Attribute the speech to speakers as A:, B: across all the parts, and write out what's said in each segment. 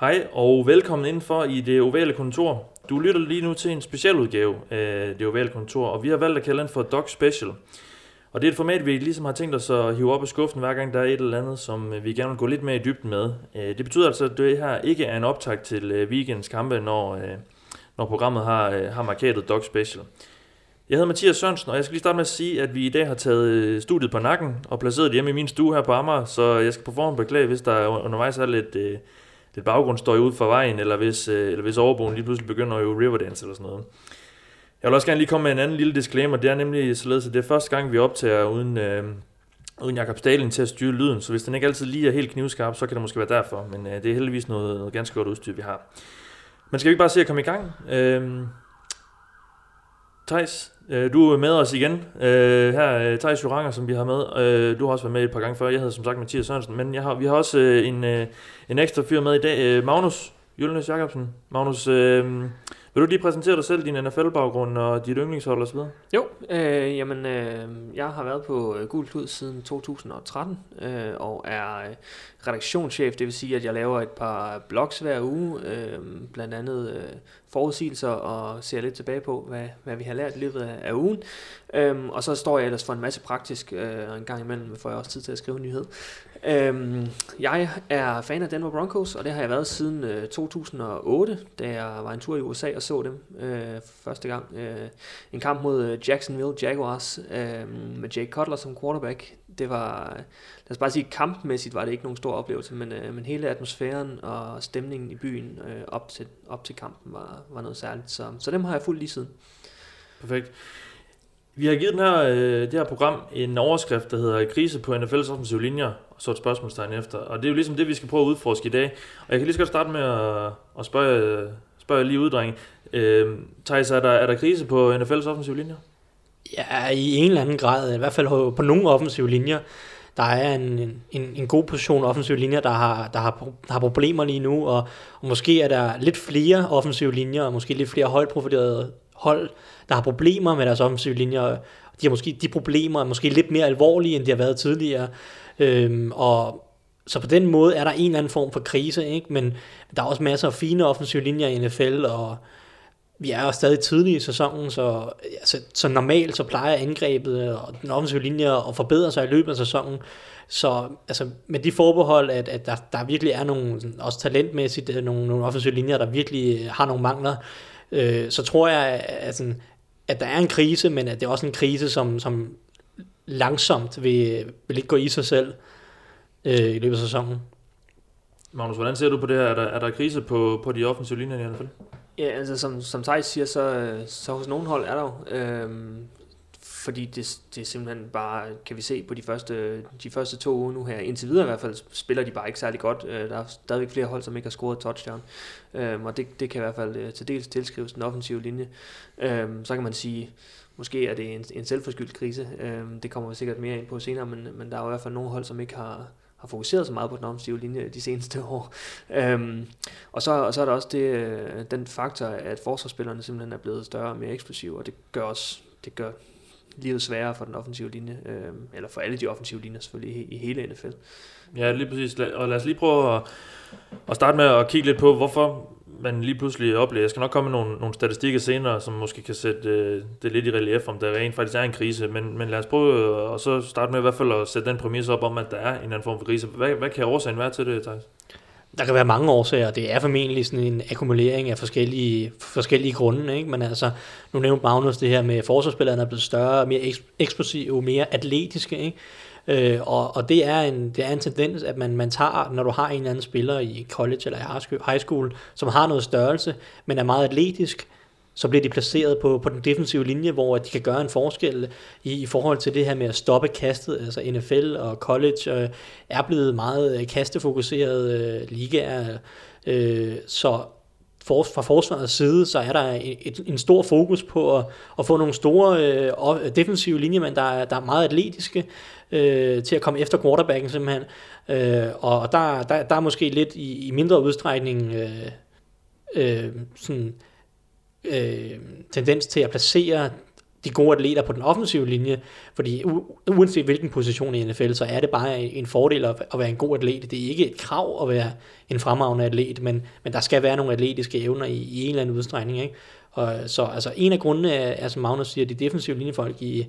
A: Hej og velkommen indenfor i det ovale kontor. Du lytter lige nu til en specialudgave af det ovale kontor, og vi har valgt at kalde den for Dog Special. Og det er et format, vi ligesom har tænkt os at hive op af skuffen, hver gang der er et eller andet, som vi gerne vil gå lidt mere i dybden med. Øh, det betyder altså, at det her ikke er en optag til øh, weekends kampe, når, øh, når programmet har, har markeret Dog Special. Jeg hedder Mathias Sørensen, og jeg skal lige starte med at sige, at vi i dag har taget studiet på nakken og placeret det hjemme i min stue her på Amager, så jeg skal på forhånd beklage, hvis der undervejs er lidt, lidt baggrundsstøj ud for vejen, eller hvis, øh, eller hvis overboen lige pludselig begynder at øve Riverdance eller sådan noget. Jeg vil også gerne lige komme med en anden lille disclaimer. Det er nemlig således, at det er første gang, vi optager uden, øh, uden Jakob Stalin til at styre lyden. Så hvis den ikke altid lige er helt knivskarp, så kan det måske være derfor. Men øh, det er heldigvis noget, noget ganske godt udstyr, vi har. Men skal vi ikke bare se at komme i gang? Øh, Thijs, Øh, du er med os igen. Øh, her er Thijs Joranger, som vi har med. Du har også været med et par gange før. Jeg hedder som sagt Mathias Sørensen. Men jeg har, vi har også en, en ekstra fyr med i dag. Magnus Jølnes Jacobsen. Magnus, vil du lige præsentere dig selv, din NFL-baggrund og dit yndlingshold osv.?
B: Jo, øh, jamen, øh, jeg har været på øh, Gul siden 2013 øh, og er øh, redaktionschef, det vil sige, at jeg laver et par blogs hver uge, øh, blandt andet øh, forudsigelser og ser lidt tilbage på, hvad, hvad vi har lært i løbet af, af ugen. Øhm, og så står jeg ellers for en masse praktisk, øh, og en gang imellem får jeg også tid til at skrive en nyhed. Øhm, jeg er fan af Denver Broncos, og det har jeg været siden øh, 2008, da jeg var en tur i USA og så dem øh, første gang. Øh, en kamp mod øh, Jacksonville Jaguars øh, med Jake Cutler som quarterback. Det var, lad os bare sige, kampmæssigt var det ikke nogen stor oplevelse, men, øh, men hele atmosfæren og stemningen i byen øh, op, til, op til kampen var, var noget særligt. Så, så dem har jeg fulgt lige siden.
A: Perfekt. Vi har givet den her, øh, det her program en overskrift, der hedder Krise på NFL's offensive linjer, og så et spørgsmålstegn efter. Og det er jo ligesom det, vi skal prøve at udforske i dag. Og jeg kan lige så godt starte med at, at spørge, spørge lige ud, drenge. Øh, Thijs, er der, er der krise på NFL's offensive linjer?
C: Ja, i en eller anden grad. I hvert fald på nogle offensive linjer. Der er en, en, en god position offensive linjer, der har, der har, har problemer lige nu, og, og måske er der lidt flere offensive linjer, og måske lidt flere højt hold, der har problemer med deres offensive linjer. De, har måske, de problemer er måske lidt mere alvorlige, end de har været tidligere. Øhm, og så på den måde er der en eller anden form for krise, ikke? men der er også masser af fine offensive linjer i NFL, og vi er jo stadig tidlige i sæsonen, så, altså, så normalt så plejer angrebet og den offensive linje at forbedre sig i løbet af sæsonen. Så altså, med de forbehold, at, at der, der virkelig er nogle, også talentmæssigt, øh, nogle, nogle offensive linjer, der virkelig øh, har nogle mangler, øh, så tror jeg, at, at, at der er en krise, men at det er også en krise, som, som langsomt vil, vil ikke gå i sig selv øh, i løbet af sæsonen.
A: Magnus, hvordan ser du på det her? Er der, er der krise på, på de offensive linjer i hvert fald?
B: Ja, altså som, som Thijs siger, så, så hos nogle hold er der jo, øhm, fordi det, det er simpelthen bare, kan vi se på de første, de første to uger nu her, indtil videre i hvert fald, spiller de bare ikke særlig godt. Øh, der er stadigvæk flere hold, som ikke har scoret touchdown, øhm, og det, det kan i hvert fald øh, til dels tilskrives den offensive linje. Øhm, så kan man sige, måske er det en, en selvforskyldt krise, øhm, det kommer vi sikkert mere ind på senere, men, men der er i hvert fald nogle hold, som ikke har, har fokuseret så meget på den offensive linje de seneste år. Øhm, og, så, og så er der også det, øh, den faktor, at forsvarsspillerne simpelthen er blevet større og mere eksplosive, og det gør også det gør livet sværere for den offensive linje, øhm, eller for alle de offensive linjer selvfølgelig i, i hele NFL.
A: Ja, lige præcis. Og lad os lige prøve at, at starte med at kigge lidt på, hvorfor man lige pludselig oplever. Jeg skal nok komme med nogle, nogle statistikker senere, som måske kan sætte øh, det lidt i relief, om der rent faktisk er en krise. Men, men lad os prøve at, og så starte med i hvert fald at sætte den præmis op om, at der er en anden form for krise. Hvad, hvad kan årsagen være til det, Thijs?
C: Der kan være mange årsager. Det er formentlig sådan en akkumulering af forskellige, forskellige grunde. Ikke? Men altså, nu nævnte Magnus det her med, at forsvarsspillerne er blevet større, mere eksplosive, mere atletiske. Ikke? Øh, og, og det er en, det er en tendens, at man, man tager, når du har en eller anden spiller i college eller i high school, som har noget størrelse, men er meget atletisk, så bliver de placeret på, på den defensive linje, hvor de kan gøre en forskel i, i forhold til det her med at stoppe kastet. Altså NFL og college øh, er blevet meget øh, kastefokuserede øh, ligaer, øh, så for, fra forsvarets side, så er der et, en stor fokus på at, at få nogle store øh, defensive linjemænd, der, der er meget atletiske, øh, til at komme efter quarterbacken simpelthen. Øh, og der, der, der er måske lidt i, i mindre udstrækning øh, øh, sådan, øh, tendens til at placere de gode atleter på den offensive linje, fordi u- uanset hvilken position i NFL, så er det bare en fordel at, at være en god atlet. Det er ikke et krav at være en fremragende atlet, men, men der skal være nogle atletiske evner i, i en eller anden udstrækning. Ikke? Og, så altså, en af grundene er, er, som Magnus siger, de defensive linjefolk i,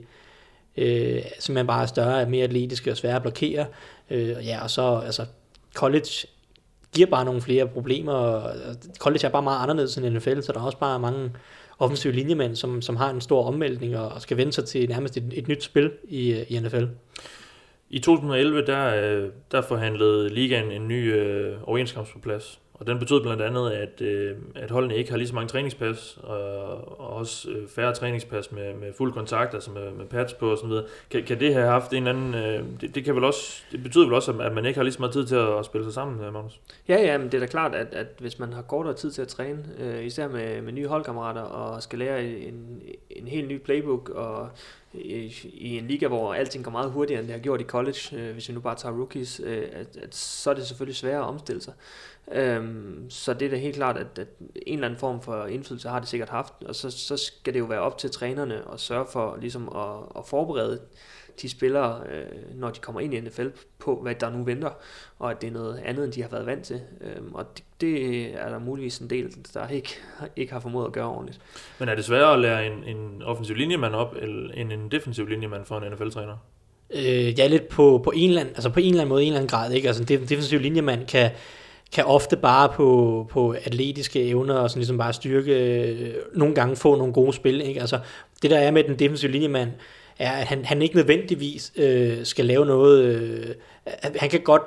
C: øh, simpelthen bare er større, mere atletiske og svære at blokere. Øh, ja, og så altså, college giver bare nogle flere problemer, og college er bare meget anderledes end NFL, så der er også bare mange offensive linjemænd, som, som har en stor omvæltning og, og skal vende sig til nærmest et, et nyt spil i, i NFL.
A: I 2011, der, øh, der forhandlede ligaen en ny øh, overenskomst på plads. Og den betød blandt andet, at, øh, at holdene ikke har lige så mange træningspas, og, og også øh, færre træningspas med, med fuld kontakt, altså med, med pads på og sådan noget. Kan, kan det have haft en anden... Øh, det, det, kan vel også, det betyder vel også, at man ikke har lige så meget tid til at, at spille sig sammen, øh, Magnus?
B: Ja, ja, men det er da klart, at, at hvis man har kortere tid til at træne, øh, især med, med nye holdkammerater, og skal lære en, en helt ny playbook, og i, en liga, hvor alting går meget hurtigere, end det har gjort i college, øh, hvis vi nu bare tager rookies, øh, at, at så er det selvfølgelig sværere at omstille sig. Øhm, så det er da helt klart, at, at en eller anden form for indflydelse har det sikkert haft, og så, så skal det jo være op til trænerne at sørge for ligesom at, at forberede de spillere, øh, når de kommer ind i NFL, på hvad der nu venter, og at det er noget andet, end de har været vant til. Øhm, og det, det er der muligvis en del, der ikke, ikke har formået at gøre ordentligt.
A: Men er det sværere at lære en, en offensiv linjemand op, end en defensiv linjemand for en NFL-træner?
C: Øh, ja, lidt på, på, en eller anden, altså på en eller anden måde, en eller anden grad. Ikke? Altså en defensiv linjemand kan, kan ofte bare på, på atletiske evner og sådan ligesom bare styrke, øh, nogle gange få nogle gode spil. Ikke? Altså, det der er med den defensive linjemand, er, at han, han ikke nødvendigvis øh, skal lave noget... Øh, han kan godt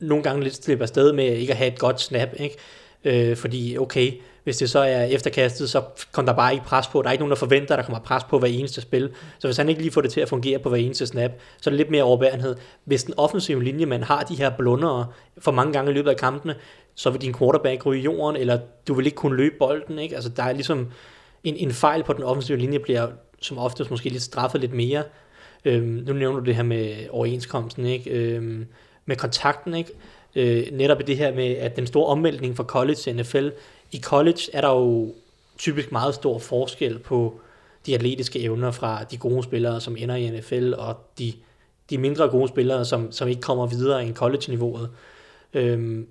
C: nogle gange lidt slippe afsted med ikke at have et godt snap, ikke? Øh, fordi okay, hvis det så er efterkastet, så kommer der bare ikke pres på. Der er ikke nogen, der forventer, at der kommer pres på hver eneste spil. Så hvis han ikke lige får det til at fungere på hver eneste snap, så er det lidt mere overbærenhed. Hvis den offensive linje, man har de her blundere for mange gange i løbet af kampene, så vil din quarterback ryge i jorden, eller du vil ikke kunne løbe bolden. Ikke? Altså, der er ligesom en, en fejl på den offensive linje, bliver som oftest måske lidt straffet lidt mere. Øhm, nu nævner du det her med overenskomsten, ikke? Øhm, med kontakten, ikke? Øh, netop det her med, at den store omvæltning fra college til NFL, i college er der jo typisk meget stor forskel på de atletiske evner fra de gode spillere, som ender i NFL, og de, de mindre gode spillere, som, som ikke kommer videre end college-niveauet. Øhm,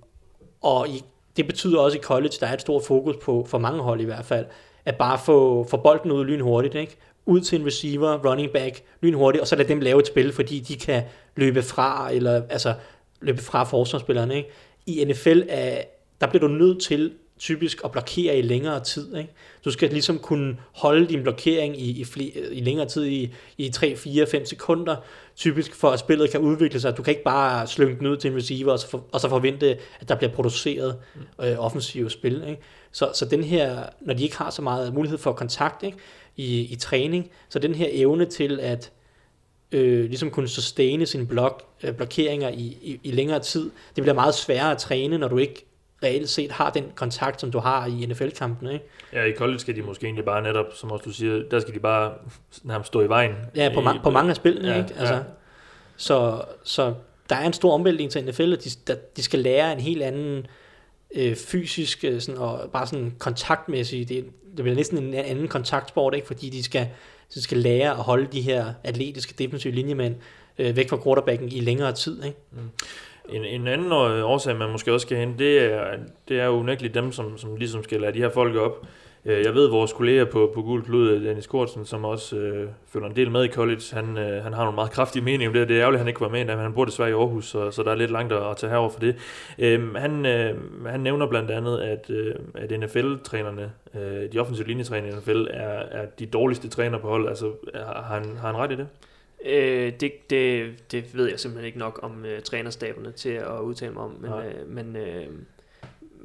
C: og i, det betyder også i college, der er et stort fokus på, for mange hold i hvert fald, at bare få, få bolden ud lynhurtigt, ikke? ud til en receiver, running back, lynhurtigt, og så lade dem lave et spil, fordi de kan løbe fra, eller altså løbe fra forsvarsspillerne. Ikke? I NFL, er, der bliver du nødt til typisk at blokere i længere tid. Ikke? Du skal ligesom kunne holde din blokering i, i, flere, i længere tid, i, i 3, 4, 5 sekunder, typisk for at spillet kan udvikle sig. Du kan ikke bare slynge den ud til en receiver, og så, for, og så forvente, at der bliver produceret øh, offensive spil. Ikke? Så, så den her, når de ikke har så meget mulighed for kontakt ikke? I, i træning, så den her evne til at øh, ligesom kunne sustaine sine blok, øh, blokeringer i, i, i længere tid, det bliver meget sværere at træne, når du ikke reelt set har den kontakt, som du har i NFL-kampene. Ikke?
A: Ja, i college skal de måske egentlig bare netop, som også du siger, der skal de bare nærmest stå i vejen.
C: Ja, på, ma- på mange af spillene. Ja, ikke? Altså, ja. så, så der er en stor omvæltning til NFL, og de, der, de skal lære en helt anden øh, fysisk øh, sådan, og bare sådan kontaktmæssig, det, det bliver næsten en anden kontaktsport, ikke? fordi de skal, så skal lære at holde de her atletiske defensive linjemænd øh, væk fra quarterbacken i længere tid. Ikke? Mm.
A: En, en anden øh, årsag, man måske også skal hente, det er, det er jo unægteligt dem, som, som ligesom skal lære de her folk op. Øh, jeg ved, vores kollega på, på Gul Klud, Dennis Kortsen, som også øh, følger en del med i college, han, øh, han har nogle meget kraftige meninger om det. Det er ærgerligt, at han ikke var med, men han bor desværre i Aarhus, så, så der er lidt langt at, at tage herover for det. Øh, han, øh, han nævner blandt andet, at, øh, at NFL-trænerne, øh, de offensive linjetrænere i NFL, er, er de dårligste træner på hold. Altså, har han, har han ret i det?
B: Øh, det, det, det ved jeg simpelthen ikke nok om øh, trænerstaberne til at udtale mig om, men, øh, men, øh,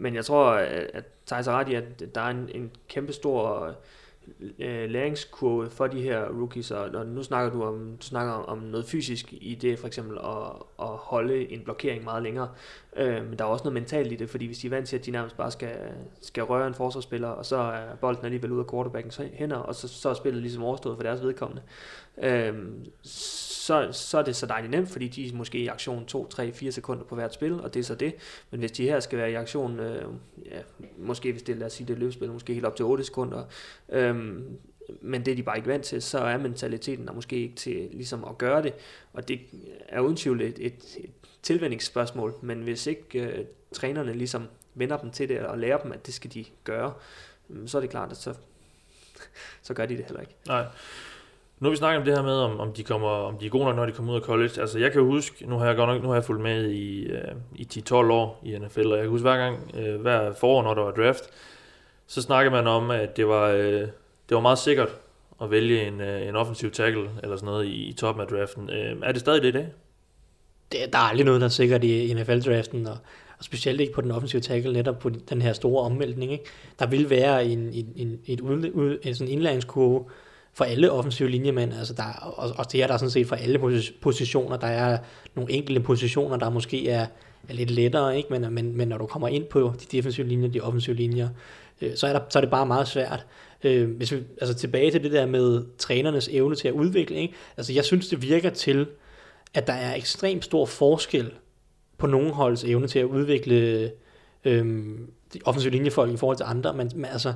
B: men jeg tror, at Thijs har ret i, at der er en, en kæmpe stor øh, læringskurve for de her rookies, og, og nu snakker du om, du snakker om noget fysisk i det, for eksempel at, at holde en blokering meget længere, øh, men der er også noget mentalt i det, fordi hvis de er vant til, at de nærmest bare skal, skal røre en forsvarsspiller, og så er bolden alligevel ud af quarterbackens hænder, og så, så er spillet ligesom overstået for deres vedkommende, øh, så, så er det så dejligt nemt, fordi de er måske i aktion 2, 3, 4 sekunder på hvert spil, og det er så det. Men hvis de her skal være i aktion, øh, ja, måske hvis det, lad os sige, det løbespil, måske helt op til 8 sekunder, øh, men det er de bare ikke vant til, så er mentaliteten der måske ikke til ligesom at gøre det, og det er uden tvivl et, et, et tilvændingsspørgsmål, men hvis ikke øh, trænerne ligesom vender dem til det og lærer dem, at det skal de gøre, så er det klart, at så, så gør de det heller ikke.
A: Nej. Nu har vi snakket om det her med, om, om, de kommer, om de er gode nok, når de kommer ud af college. Altså, jeg kan jo huske, nu har jeg godt nok, nu har jeg fulgt med i, øh, i 10-12 år i NFL, og jeg kan huske hver gang, øh, hver forår, når der var draft, så snakkede man om, at det var, øh, det var meget sikkert at vælge en, øh, en offensiv tackle eller sådan noget i, i toppen af draften. Øh, er det stadig det i dag?
C: Det, der er aldrig noget, der er sikkert i NFL-draften, og, og specielt ikke på den offensive tackle, netop på den her store omvæltning. Ikke? Der vil være en, en, en, et ud, ud, en sådan indlæringskurve, for alle offensive linjemænd, altså der, og, og det er der sådan set for alle positioner. Der er nogle enkelte positioner, der måske er, er lidt lettere, ikke? Men, men, men når du kommer ind på de defensive linjer, de offensive linjer, øh, så, er der, så er det bare meget svært. Øh, hvis vi, altså tilbage til det der med trænernes evne til at udvikle, ikke? altså jeg synes, det virker til, at der er ekstremt stor forskel på nogle holds evne til at udvikle øh, de offensive linjefolk i forhold til andre, men, men altså,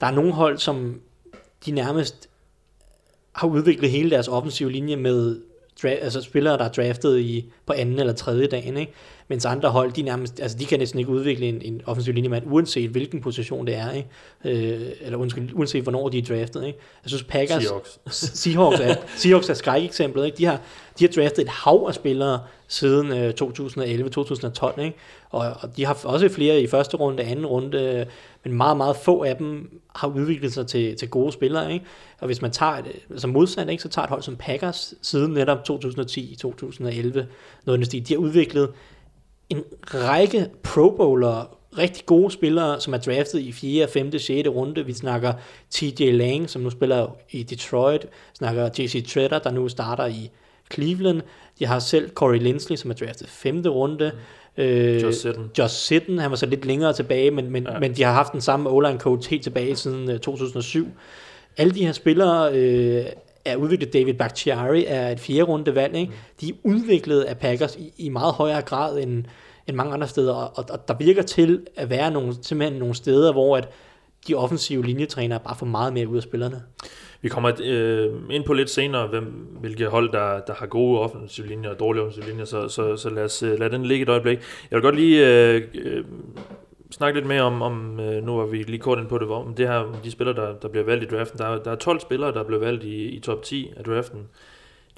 C: der er nogle hold, som de nærmest har udviklet hele deres offensive linje med dra- altså spillere, der er draftet i, på anden eller tredje dagen, ikke? Mens andre hold, de, nærmest, altså de kan næsten ikke udvikle en, en offensiv linjemand, uanset hvilken position det er, ikke? Øh, eller undskyld, uanset hvornår de er draftet. Ikke? Jeg synes Packers,
A: Seahawks.
C: Seahawks er, Seahawks er skrækeksemplet. Ikke? De, har, de har draftet et hav af spillere siden øh, 2011-2012, ikke? Og, og de har også flere i første runde, anden runde, men meget, meget få af dem har udviklet sig til, til gode spillere. Ikke? Og hvis man tager et, altså modsat, ikke, så tager et hold som Packers siden netop 2010-2011, noget de har udviklet en række Pro Bowler, rigtig gode spillere, som er draftet i 4., 5., 6. runde. Vi snakker TJ Lang, som nu spiller i Detroit. Vi snakker JC Treader, der nu starter i Cleveland. De har selv Corey Lindsley, som er draftet 5. runde. Mm.
A: Øh, Josh Sitten.
C: Josh Sitten, han var så lidt længere tilbage, men, men, ja. men de har haft den samme O-line coach helt tilbage siden uh, øh, 2007. Alle de her spillere øh, er udviklet. David Bakhtiari er et fjerde runde valg. Ikke? Mm. De er udviklet af Packers i, i meget højere grad end, end mange andre steder, og, og, der virker til at være nogle, simpelthen nogle steder, hvor at de offensive linjetrænere bare får meget mere ud af spillerne.
A: Vi kommer øh, ind på lidt senere, hvem, hvilke hold, der, der har gode offensive linjer og dårlige offensive linjer, så, så, så lad os øh, lad den ligge et øjeblik. Jeg vil godt lige øh, øh, snakke lidt mere om, om øh, nu var vi lige kort ind på det, om det her, de spillere, der, der bliver valgt i draften. Der, der er 12 spillere, der blev valgt i, i top 10 af draften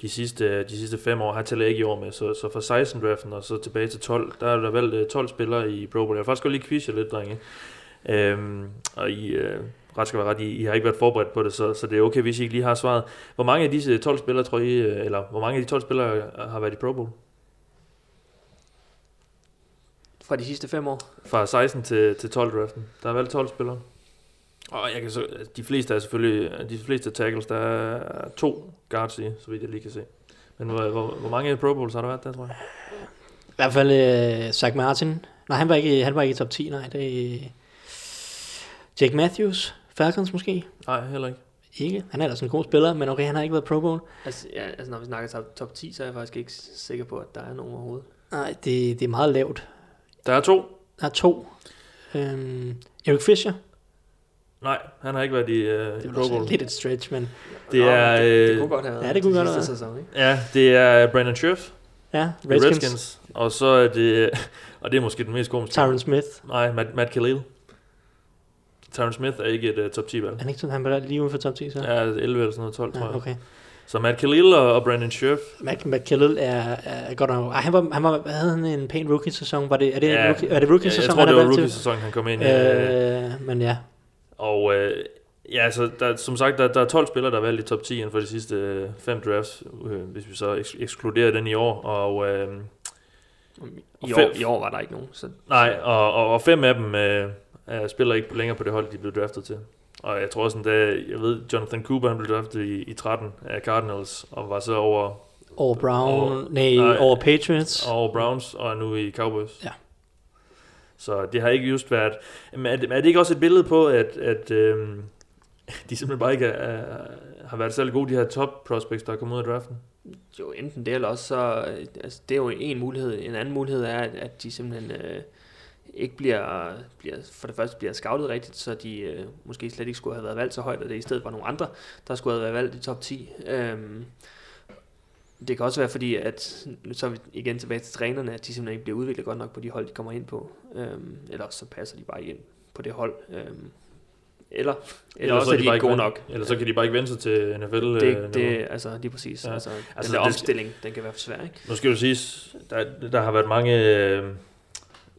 A: de sidste, de sidste fem år. Har tæller ikke i år med, så, så fra 16 draften og så tilbage til 12, der er der valgt øh, 12 spillere i Pro Bowl. Jeg vil faktisk godt lige quizze lidt, drenge. Øhm, og I, øh, ret skal være ret, I, I har ikke været forberedt på det, så, så det er okay, hvis I ikke lige har svaret. Hvor mange af disse 12 spillere, tror I, øh, eller hvor mange af de 12 spillere har været i Pro Bowl?
B: Fra de sidste fem år?
A: Fra 16 til, til 12 draften. Der er valgt 12 spillere. Og jeg kan så, de fleste er selvfølgelig, de fleste tackles, der er to guards i, så vidt jeg lige kan se. Men hvor, hvor, hvor mange Pro Bowls har der været der, tror jeg?
C: I hvert fald uh, Zach Martin. Nej, han var ikke, han var ikke i top 10, nej. Det er Jake Matthews, Falcons måske?
A: Nej, heller ikke.
C: Ikke? Han er da sådan en god spiller, men okay, han har ikke været Pro Bowl.
B: Altså, ja, altså når vi snakker top, top 10, så er jeg faktisk ikke sikker på, at der er nogen overhovedet.
C: Nej, det, det er meget lavt.
A: Der er to.
C: Der er to. Øhm, Eric Fisher.
A: Nej, han har ikke været i, uh,
C: det
A: i Pro Bowl.
C: lidt et stretch, men...
A: Det er...
B: det, det, øh, kunne godt have været.
C: Ja, det kunne godt have været. Sæson,
A: ikke? Ja, det er Brandon Scherf.
C: Ja, Redskins.
A: Redskins. Og så er det... Og det er måske den mest komiske.
C: Tyron Smith.
A: Nej, Matt, Matt Khalil. Tyron Smith er ikke et uh, top 10 valg.
C: Han er ikke sådan, han var lige uden for top 10, så?
A: Ja, 11 eller sådan noget, 12, ja, tror jeg.
C: okay.
A: Så Matt Khalil og, og Brandon Scherf.
C: Matt, Matt Khalil er, er godt nok... Han var, han var, hvad havde han en pæn rookie-sæson? Var det, er det,
A: ja,
C: rookie, er det rookie-sæson?
A: Ja, jeg tror, det var rookie-sæson, han kom ind i.
C: Øh, men ja.
A: Og øh, ja, så der, som sagt, der, der er 12 spillere, der er valgt i top 10 inden for de sidste øh, fem drafts, øh, hvis vi så eks- ekskluderer den i år. Og, øh,
B: I, år, I år var der ikke nogen. Så,
A: nej, og, og, og fem af dem øh, spiller ikke længere på det hold, de blev draftet til. Og jeg tror også, at jeg ved, Jonathan Cooper han blev draftet i, i 13 af Cardinals, og var så over...
C: Over Brown, over, nej, nej, over Patriots.
A: Over Browns, og er nu i Cowboys.
C: Ja.
A: Så det har ikke just været... Men er det, er det ikke også et billede på, at, at øhm, de simpelthen bare ikke er, har været særlig gode, de her top prospects, der er kommet ud af draften?
B: Jo, enten det eller også så... Altså, det er jo en mulighed. En anden mulighed er, at, at de simpelthen... Øh, ikke bliver, bliver, for det første bliver scoutet rigtigt, så de øh, måske slet ikke skulle have været valgt så højt, og det i stedet var nogle andre, der skulle have været valgt i top 10. Øhm, det kan også være fordi, at så er vi igen tilbage til trænerne, at de simpelthen ikke bliver udviklet godt nok på de hold, de kommer ind på. Øhm, eller så passer de bare ind på det hold. Øhm, eller, eller, eller også er de, de ikke gode nok.
A: Eller så kan de bare ikke vende sig til NFL.
B: Det, øh, det altså lige præcis. Ja. Altså, altså, den der omstilling, den kan være for svær, ikke?
A: Nu skal du sige, der, der har været mange... Øh,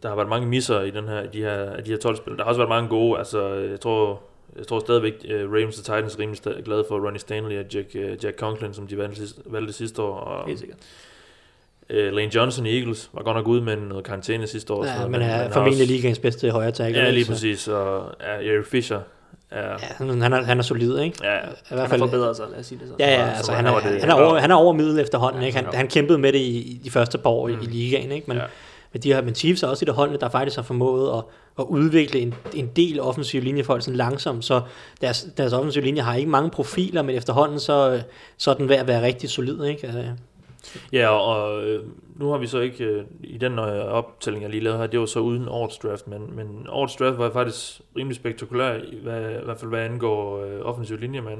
A: der har været mange misser i den her, de her, de her 12 spil. Der har også været mange gode. Altså, jeg tror, jeg tror stadigvæk, uh, Ravens og Titans er rimelig glade for Ronnie Stanley og Jack, uh, Jack Conklin, som de valgte, sidste, valgte sidste år. Og,
B: Helt sikkert.
A: Uh, Lane Johnson i Eagles var godt nok ude med noget karantæne sidste år.
C: Ja, så, men er formentlig også, ligaens bedste højre tackle.
A: Ja, lige så. præcis. Og ja, Eric Fisher
C: Ja. ja han, er, han er solid, ikke?
A: Ja,
B: I hvert fald, han har forbedret sig, lad os sige det så.
C: Ja, ja, altså, han, er, han, er over, han er over middel efterhånden, ja, ikke? Han, han kæmpede med det i, i de første par år mm. i, i ligaen, ikke? Men, ja men, de har, men Chiefs er også i af holdene, der faktisk har formået at, at udvikle en, en del offensiv linjefolk sådan langsomt, så deres, deres offensiv linje har ikke mange profiler, men efterhånden så, så er den ved at være rigtig solid, ikke? Altså,
A: Ja, og øh, nu har vi så ikke, øh, i den øh, optælling, jeg lige lavede her, det var så uden årets draft, men, men årets draft var faktisk rimelig spektakulær, i, hvad, i hvert fald hvad angår øh, offensiv linje, men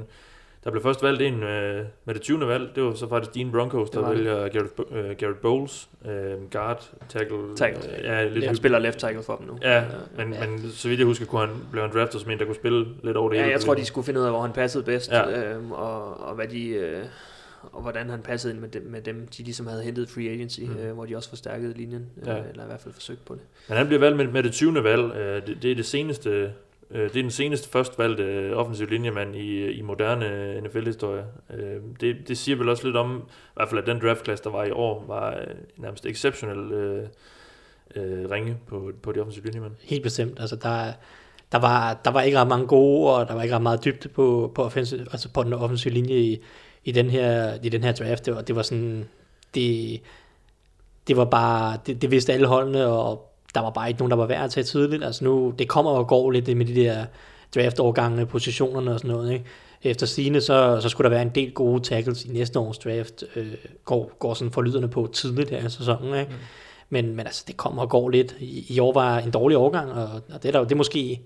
A: der blev først valgt en øh, med det 20. valg, det var så faktisk Dean Broncos, der vælger Garrett, øh, Garrett Bowles, øh, guard, tackle.
B: tackle. Øh, ja, lidt han spiller left tackle for dem nu.
A: Ja, men, ja. men så vidt jeg husker, kunne han, blev han draftet som en, der kunne spille lidt over det
B: ja,
A: hele.
B: jeg tror, de skulle finde ud af, hvor han passede bedst, ja. øh, og, og hvad de... Øh, og hvordan han passede ind med dem, med dem de ligesom havde hentet free agency, mm. øh, hvor de også forstærkede linjen, ja. øh, eller i hvert fald forsøgt på det.
A: Men han bliver valgt med, med det 20. valg, øh, det, det er det seneste, øh, det er den seneste først valgte øh, offensiv linjemand i, øh, i moderne øh, NFL-historie. Øh, det, det siger vel også lidt om, i hvert fald at den draftklasse, der var i år, var øh, nærmest exceptionel øh, øh, ringe på, på de offensive linjemænd.
C: Helt bestemt, altså der der var, der var ikke ret mange gode, og der var ikke ret meget dybde på, på, offensiv, altså på den offensive linje i, i den her, i den her draft. Det var, det var sådan, det, det var bare, det, det vidste alle holdene, og der var bare ikke nogen, der var værd at tage tidligt. Altså nu, det kommer og går lidt med de der draft-årgange, positionerne og sådan noget, ikke? Efter sine så, så skulle der være en del gode tackles i næste års draft, øh, går, går sådan forlydende på tidligt her i sæsonen, ikke? Mm. Men, men altså, det kommer og går lidt. I, i år var en dårlig årgang, og, og det er der det er måske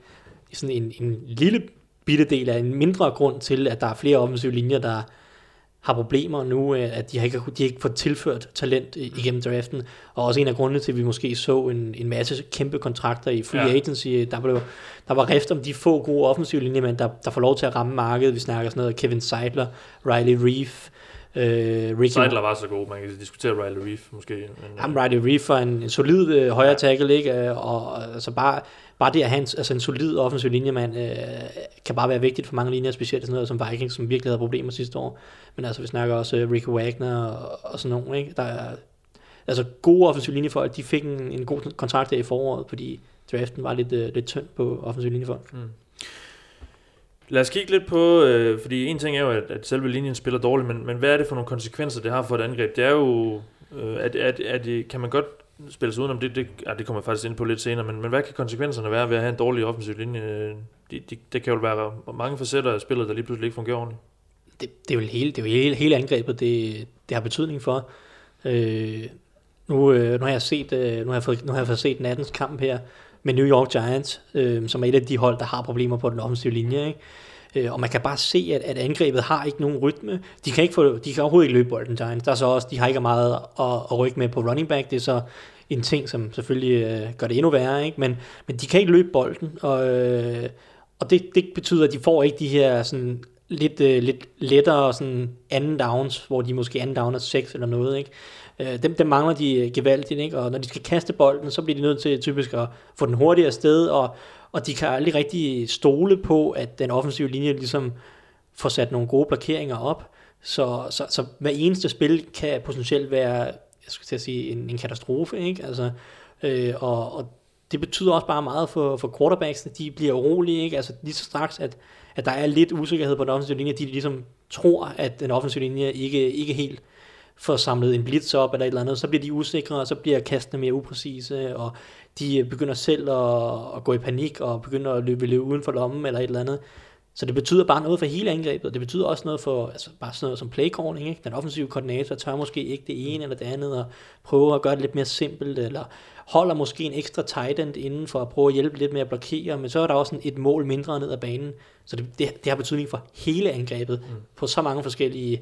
C: sådan en, en lille bitte del af en mindre grund til, at der er flere offensive linjer, der, har problemer nu, øh, at de har ikke, de har ikke fået tilført talent igennem draften, og også en af grundene til, at vi måske så en, en masse kæmpe kontrakter i free ja. agency, der, blev, der var rift om de få gode offensive linjemænd, der, der får lov til at ramme markedet. Vi snakker sådan noget Kevin Seidler, Riley Reef,
A: Øh, Ricky Seidler var så god, man kan diskutere Riley Reef måske. Men,
C: Jamen, Riley Reef var en, en solid øh, højre tackle, ikke? Øh, og, og altså bare, bare det at have en, altså en solid offensiv linjemand, øh, kan bare være vigtigt for mange linjer, specielt sådan noget som Vikings, som virkelig havde problemer sidste år. Men altså, vi snakker også øh, Ricky Wagner og, og sådan nogle, ikke? Der er, altså gode offensiv linjefolk, de fik en, en god kontrakt der i foråret, fordi draften var lidt, øh, lidt tynd på offensiv linjefolk. Mm.
A: Lad os kigge lidt på, øh, fordi en ting er jo, at, at selve linjen spiller dårligt, men, men hvad er det for nogle konsekvenser, det har for et angreb? Det er jo, øh, at, at, at, at, kan man godt spille sig udenom det, det, ja, det kommer jeg faktisk ind på lidt senere, men, men hvad kan konsekvenserne være ved at have en dårlig offensiv linje? Det, det, det kan jo være mange facetter af spillet, der lige pludselig ikke fungerer ordentligt.
C: Det, det er jo hele, det er jo hele, hele angrebet, det, det har betydning for. Øh, nu, øh, nu har jeg set, øh, nu har jeg fået, nu har jeg fået set nattens kamp her med New York Giants, øh, som er et af de hold, der har problemer på den offensive linje, ikke? Øh, og man kan bare se, at, at angrebet har ikke nogen rytme. De kan, ikke få, de kan overhovedet ikke løbe bolden, Giants. Der er så også, de har ikke meget at, at rykke med på running back. Det er så en ting, som selvfølgelig øh, gør det endnu værre, ikke? Men, men de kan ikke løbe bolden, og, øh, og det, det betyder, at de får ikke de her sådan, lidt, øh, lidt lettere sådan anden downs, hvor de måske anden downer 6 eller noget, ikke? Øh, dem, dem mangler de øh, gevaldigt, ikke? og når de skal kaste bolden, så bliver de nødt til typisk at få den hurtigere sted, og, og de kan aldrig rigtig stole på, at den offensive linje ligesom får sat nogle gode blokeringer op, så, så, så hver eneste spil kan potentielt være, jeg skulle til at sige, en, en katastrofe, ikke? Altså, øh, og, og det betyder også bare meget for, for quarterbacks, at de bliver urolige, ikke? Altså lige så straks, at, at der er lidt usikkerhed på den offensive linje, de ligesom tror, at den offensive linje ikke, ikke helt får samlet en blitz op eller et eller andet, så bliver de usikre, og så bliver kastene mere upræcise, og de begynder selv at, at gå i panik, og begynder at løbe, løbe uden for lommen eller et eller andet. Så det betyder bare noget for hele angrebet. Det betyder også noget for altså bare sådan noget som playcalling. Ikke? Den offensive koordinator tør måske ikke det ene eller det andet, og prøver at gøre det lidt mere simpelt, eller holder måske en ekstra tight end inden for at prøve at hjælpe lidt med at blokere, men så er der også sådan et mål mindre ned ad banen. Så det, det, det har betydning for hele angrebet mm. på så mange forskellige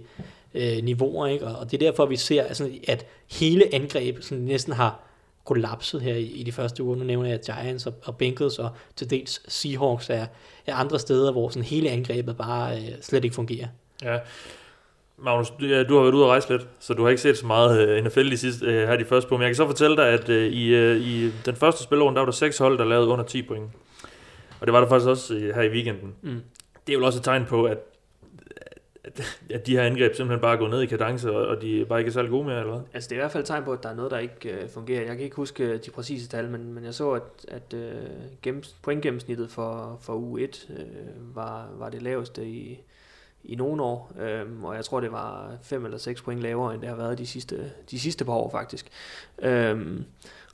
C: øh, niveauer. Ikke? Og, og det er derfor, vi ser, altså, at hele angrebet sådan næsten har kollapset her i, i de første uger. Nu nævner jeg Giants og, og Bengals og til dels Seahawks er, er andre steder, hvor sådan hele angrebet bare øh, slet ikke fungerer.
A: Ja, Magnus, du, ja, du har været ude og rejse lidt, så du har ikke set så meget uh, NFL de sidste, uh, her de første på, men jeg kan så fortælle dig, at uh, i, uh, i den første spilrunde, der var der seks hold, der lavede under 10 point. Og det var der faktisk også uh, her i weekenden. Mm. Det er jo også et tegn på, at, at, de her angreb simpelthen bare går ned i kadence, og, de bare ikke er særlig gode mere, eller hvad?
B: Altså det er i hvert fald et tegn på, at der er noget, der ikke øh, fungerer. Jeg kan ikke huske øh, de præcise tal, men, men jeg så, at, at øh, gennems, pointgennemsnittet for, for U1 øh, var, var det laveste i, i nogle år, øh, og jeg tror, det var 5 eller 6 point lavere, end det har været de sidste, de sidste par år faktisk. Øh,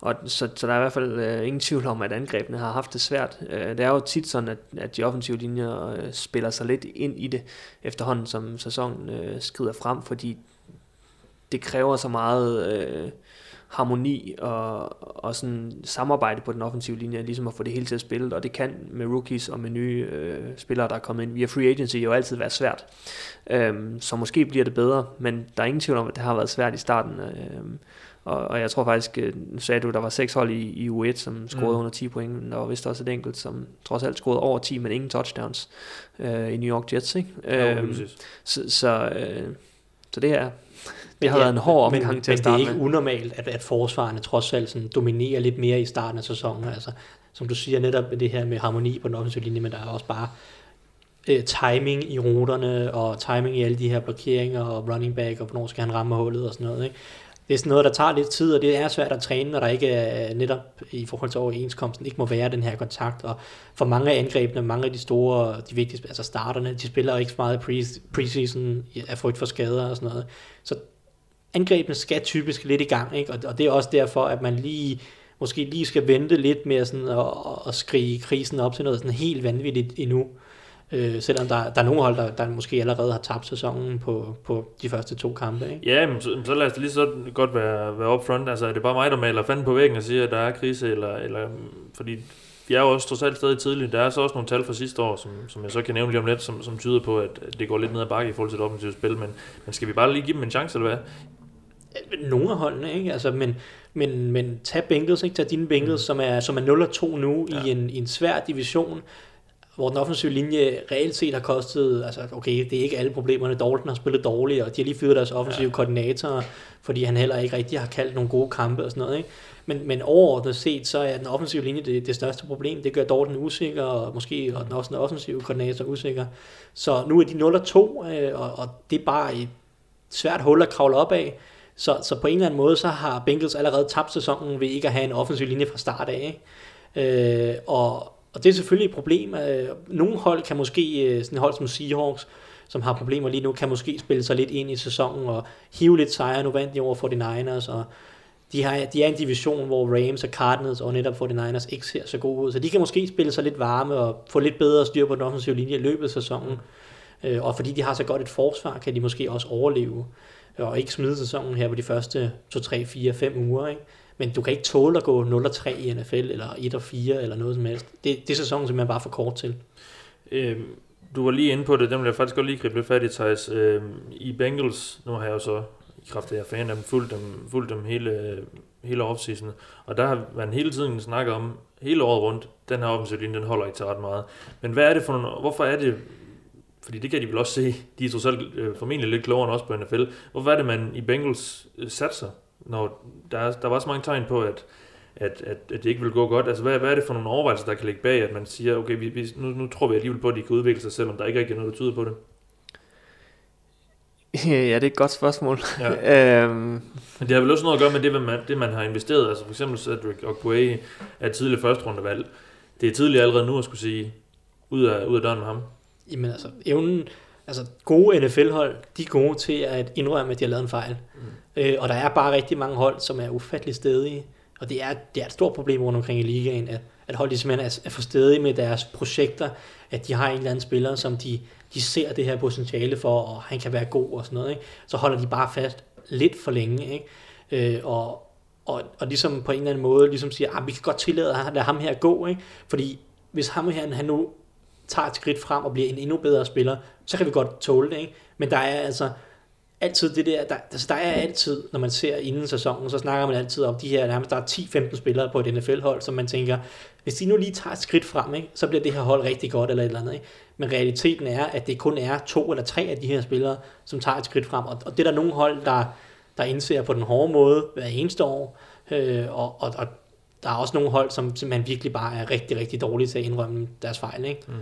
B: og så, så der er i hvert fald øh, ingen tvivl om, at angrebene har haft det svært. Øh, det er jo tit sådan, at, at de offensive linjer øh, spiller sig lidt ind i det, efterhånden som sæsonen øh, skrider frem, fordi det kræver så meget... Øh, harmoni og, og sådan samarbejde på den offensive linje, ligesom at få det hele til at spille, og det kan med rookies og med nye øh, spillere, der er kommet ind via free agency, jo altid være svært. Øhm, så måske bliver det bedre, men der er ingen tvivl om, at det har været svært i starten. Øhm, og, og jeg tror faktisk, øh, nu sagde du, der var seks hold i, i U1, som scorede mm. under 10 point, men der var vist også et enkelt, som trods alt scorede over 10, men ingen touchdowns øh, i New York Jets. Ikke? Øhm, så, så, øh, så det er det har ja, været en hård omgang
C: men,
B: til
C: at starte Men det er ikke med. unormalt, at, at forsvarerne trods alt sådan dominerer lidt mere i starten af sæsonen. Altså, som du siger netop det her med harmoni på den offensive linje, men der er også bare øh, timing i ruterne, og timing i alle de her blokeringer, og running back, og hvornår skal han ramme hullet og sådan noget. Ikke? Det er sådan noget, der tager lidt tid, og det er svært at træne, når der ikke er netop i forhold til overenskomsten, ikke må være den her kontakt. Og for mange af angrebene, mange af de store, de vigtigste, altså starterne, de spiller ikke så meget preseason af frygt for skader og sådan noget. Så angrebene skal typisk lidt i gang, ikke? Og, og det er også derfor, at man lige måske lige skal vente lidt med sådan at, at skrige krisen op til noget sådan helt vanvittigt endnu. Øh, selvom der, der er nogle hold, der, der måske allerede har tabt sæsonen på, på de første to kampe. Ikke?
A: Ja, men så, så lad os lige så godt være, være upfront. Altså, er det bare mig, der maler fanden på væggen og siger, at der er krise? Eller, eller, fordi vi er jo også trods alt stadig tidligt. Der er så også nogle tal fra sidste år, som, som jeg så kan nævne lige om lidt, som, som tyder på, at det går lidt ned ad bakke i forhold til det offensive spil. Men, men skal vi bare lige give dem en chance, eller hvad?
C: nogle af holdene, ikke? Altså, men, men, men tag Bengals, ikke? Tag dine Bengals, mm. som er, som er 0-2 nu ja. i, en, i en svær division, hvor den offensive linje reelt set har kostet, altså okay, det er ikke alle problemerne, Dalton har spillet dårligt, og de har lige fyret deres offensive ja. koordinatorer, fordi han heller ikke rigtig har kaldt nogle gode kampe og sådan noget, ikke? Men, men overordnet set, så er den offensive linje det, det største problem. Det gør Dalton usikker, og måske og den også den offensive koordinator usikker. Så nu er de 0-2, øh, og, og det er bare et svært hul at kravle op af. Så, så på en eller anden måde, så har Bengals allerede tabt sæsonen ved ikke at have en offensiv linje fra start af. Ikke? Øh, og, og det er selvfølgelig et problem. Øh, nogle hold kan måske, øh, sådan et hold som Seahawks, som har problemer lige nu, kan måske spille sig lidt ind i sæsonen og hive lidt sejre. Nu vandt de over 49ers, og de, har, de er en division, hvor Rams og Cardinals og netop 49ers ikke ser så gode ud. Så de kan måske spille sig lidt varme og få lidt bedre styr på den offensive linje i løbet af sæsonen. Øh, og fordi de har så godt et forsvar, kan de måske også overleve og ikke smide sæsonen her på de første 2, 3, 4, 5 uger. Ikke? Men du kan ikke tåle at gå 0-3 i NFL, eller 1-4, eller noget som helst. Det, det er sæsonen simpelthen bare for kort til.
A: Øhm, du var lige inde på det, den vil jeg faktisk godt lige gribe lidt fat i, Thijs. Øhm, I Bengals, nu har jeg jo så i kraft af, at jeg fan af dem, fulgt dem, fulgt dem hele, hele offseason, og der har man hele tiden snakket om, hele året rundt, den her offensiv linje, den holder ikke til ret meget. Men hvad er det for nogle, hvorfor er det, fordi det kan de vel også se, de er trods alt øh, formentlig lidt klogere end også på NFL. Hvorfor er det, man i Bengals øh, satser, når der, er, der var så mange tegn på, at, at, at, at det ikke vil gå godt? Altså, hvad, hvad er det for nogle overvejelser, der kan ligge bag, at man siger, okay, vi, vi, nu, nu tror vi alligevel på, at de kan udvikle sig, selvom der ikke rigtig er noget, der tyder på det?
B: Ja, det er et godt spørgsmål.
A: Ja. øhm. Men det har vel også noget at gøre med det, man, det, man har investeret. Altså for eksempel Cedric Ogbuey er et tidligt første rundevalg. Det er tidligt allerede nu at skulle sige, ud af, ud af døren med ham.
C: Jamen altså, evnen, altså gode NFL-hold, de er gode til at indrømme, at de har lavet en fejl. Mm. Øh, og der er bare rigtig mange hold, som er ufattelig stedige. Og det er, det er et stort problem rundt omkring i ligaen, at, at holdet simpelthen er, er for stedige med deres projekter, at de har en eller anden spiller, som de, de ser det her potentiale for, og han kan være god og sådan noget, ikke? så holder de bare fast lidt for længe, ikke? Øh, og, og, og ligesom på en eller anden måde ligesom siger, at ah, vi kan godt tillade at lade ham her gå, ikke? fordi hvis ham her han nu tager et skridt frem og bliver en endnu bedre spiller, så kan vi godt tåle det, ikke? men der er altså altid det der, der, altså der er altid, når man ser inden sæsonen, så snakker man altid om de her, nærmest der er 10-15 spillere på et NFL-hold, som man tænker, hvis de nu lige tager et skridt frem, ikke, så bliver det her hold rigtig godt eller et eller andet. Ikke? Men realiteten er, at det kun er to eller tre af de her spillere, som tager et skridt frem. Og, og det er der nogle hold, der, der indser på den hårde måde hver eneste år. Øh, og, og, og der er også nogle hold, som simpelthen virkelig bare er rigtig, rigtig dårlige til at indrømme deres fejl. Ikke?
B: Mm.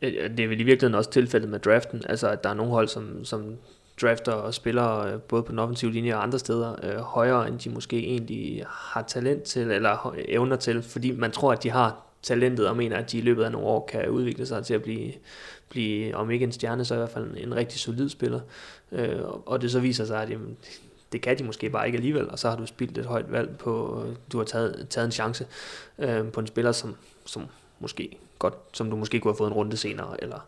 B: Det er vel i virkeligheden også tilfældet med draften. Altså, at der er nogle hold, som, som drafter og spiller øh, både på den offensive linje og andre steder øh, højere, end de måske egentlig har talent til, eller evner til, fordi man tror, at de har talentet, og mener, at de i løbet af nogle år kan udvikle sig til at blive, blive om ikke en stjerne, så i hvert fald en, en rigtig solid spiller. Øh, og det så viser sig, at jamen, det kan de måske bare ikke alligevel, og så har du spildt et højt valg på, du har taget, taget en chance øh, på en spiller, som, som måske godt, som du måske kunne have fået en runde senere, eller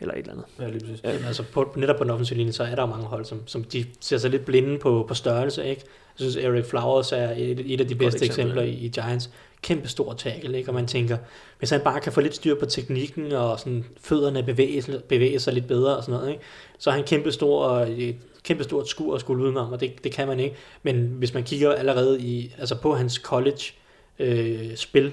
B: eller et eller andet.
C: Ja, lige præcis. Ja, altså på, netop på den offensive linje, så er der mange hold, som, som de ser sig lidt blinde på, på størrelse, ikke? Jeg synes, Eric Flowers er et, et af de bedste eksempler i, i Giants. Kæmpe stor tackle, ikke? Og man tænker, hvis han bare kan få lidt styr på teknikken, og sådan fødderne bevæge, bevæge sig lidt bedre og sådan noget, ikke? Så er han kæmpe stor, og et kæmpe stort skur at skulle udenom, og det, det kan man ikke. Men hvis man kigger allerede i, altså på hans college øh, spil,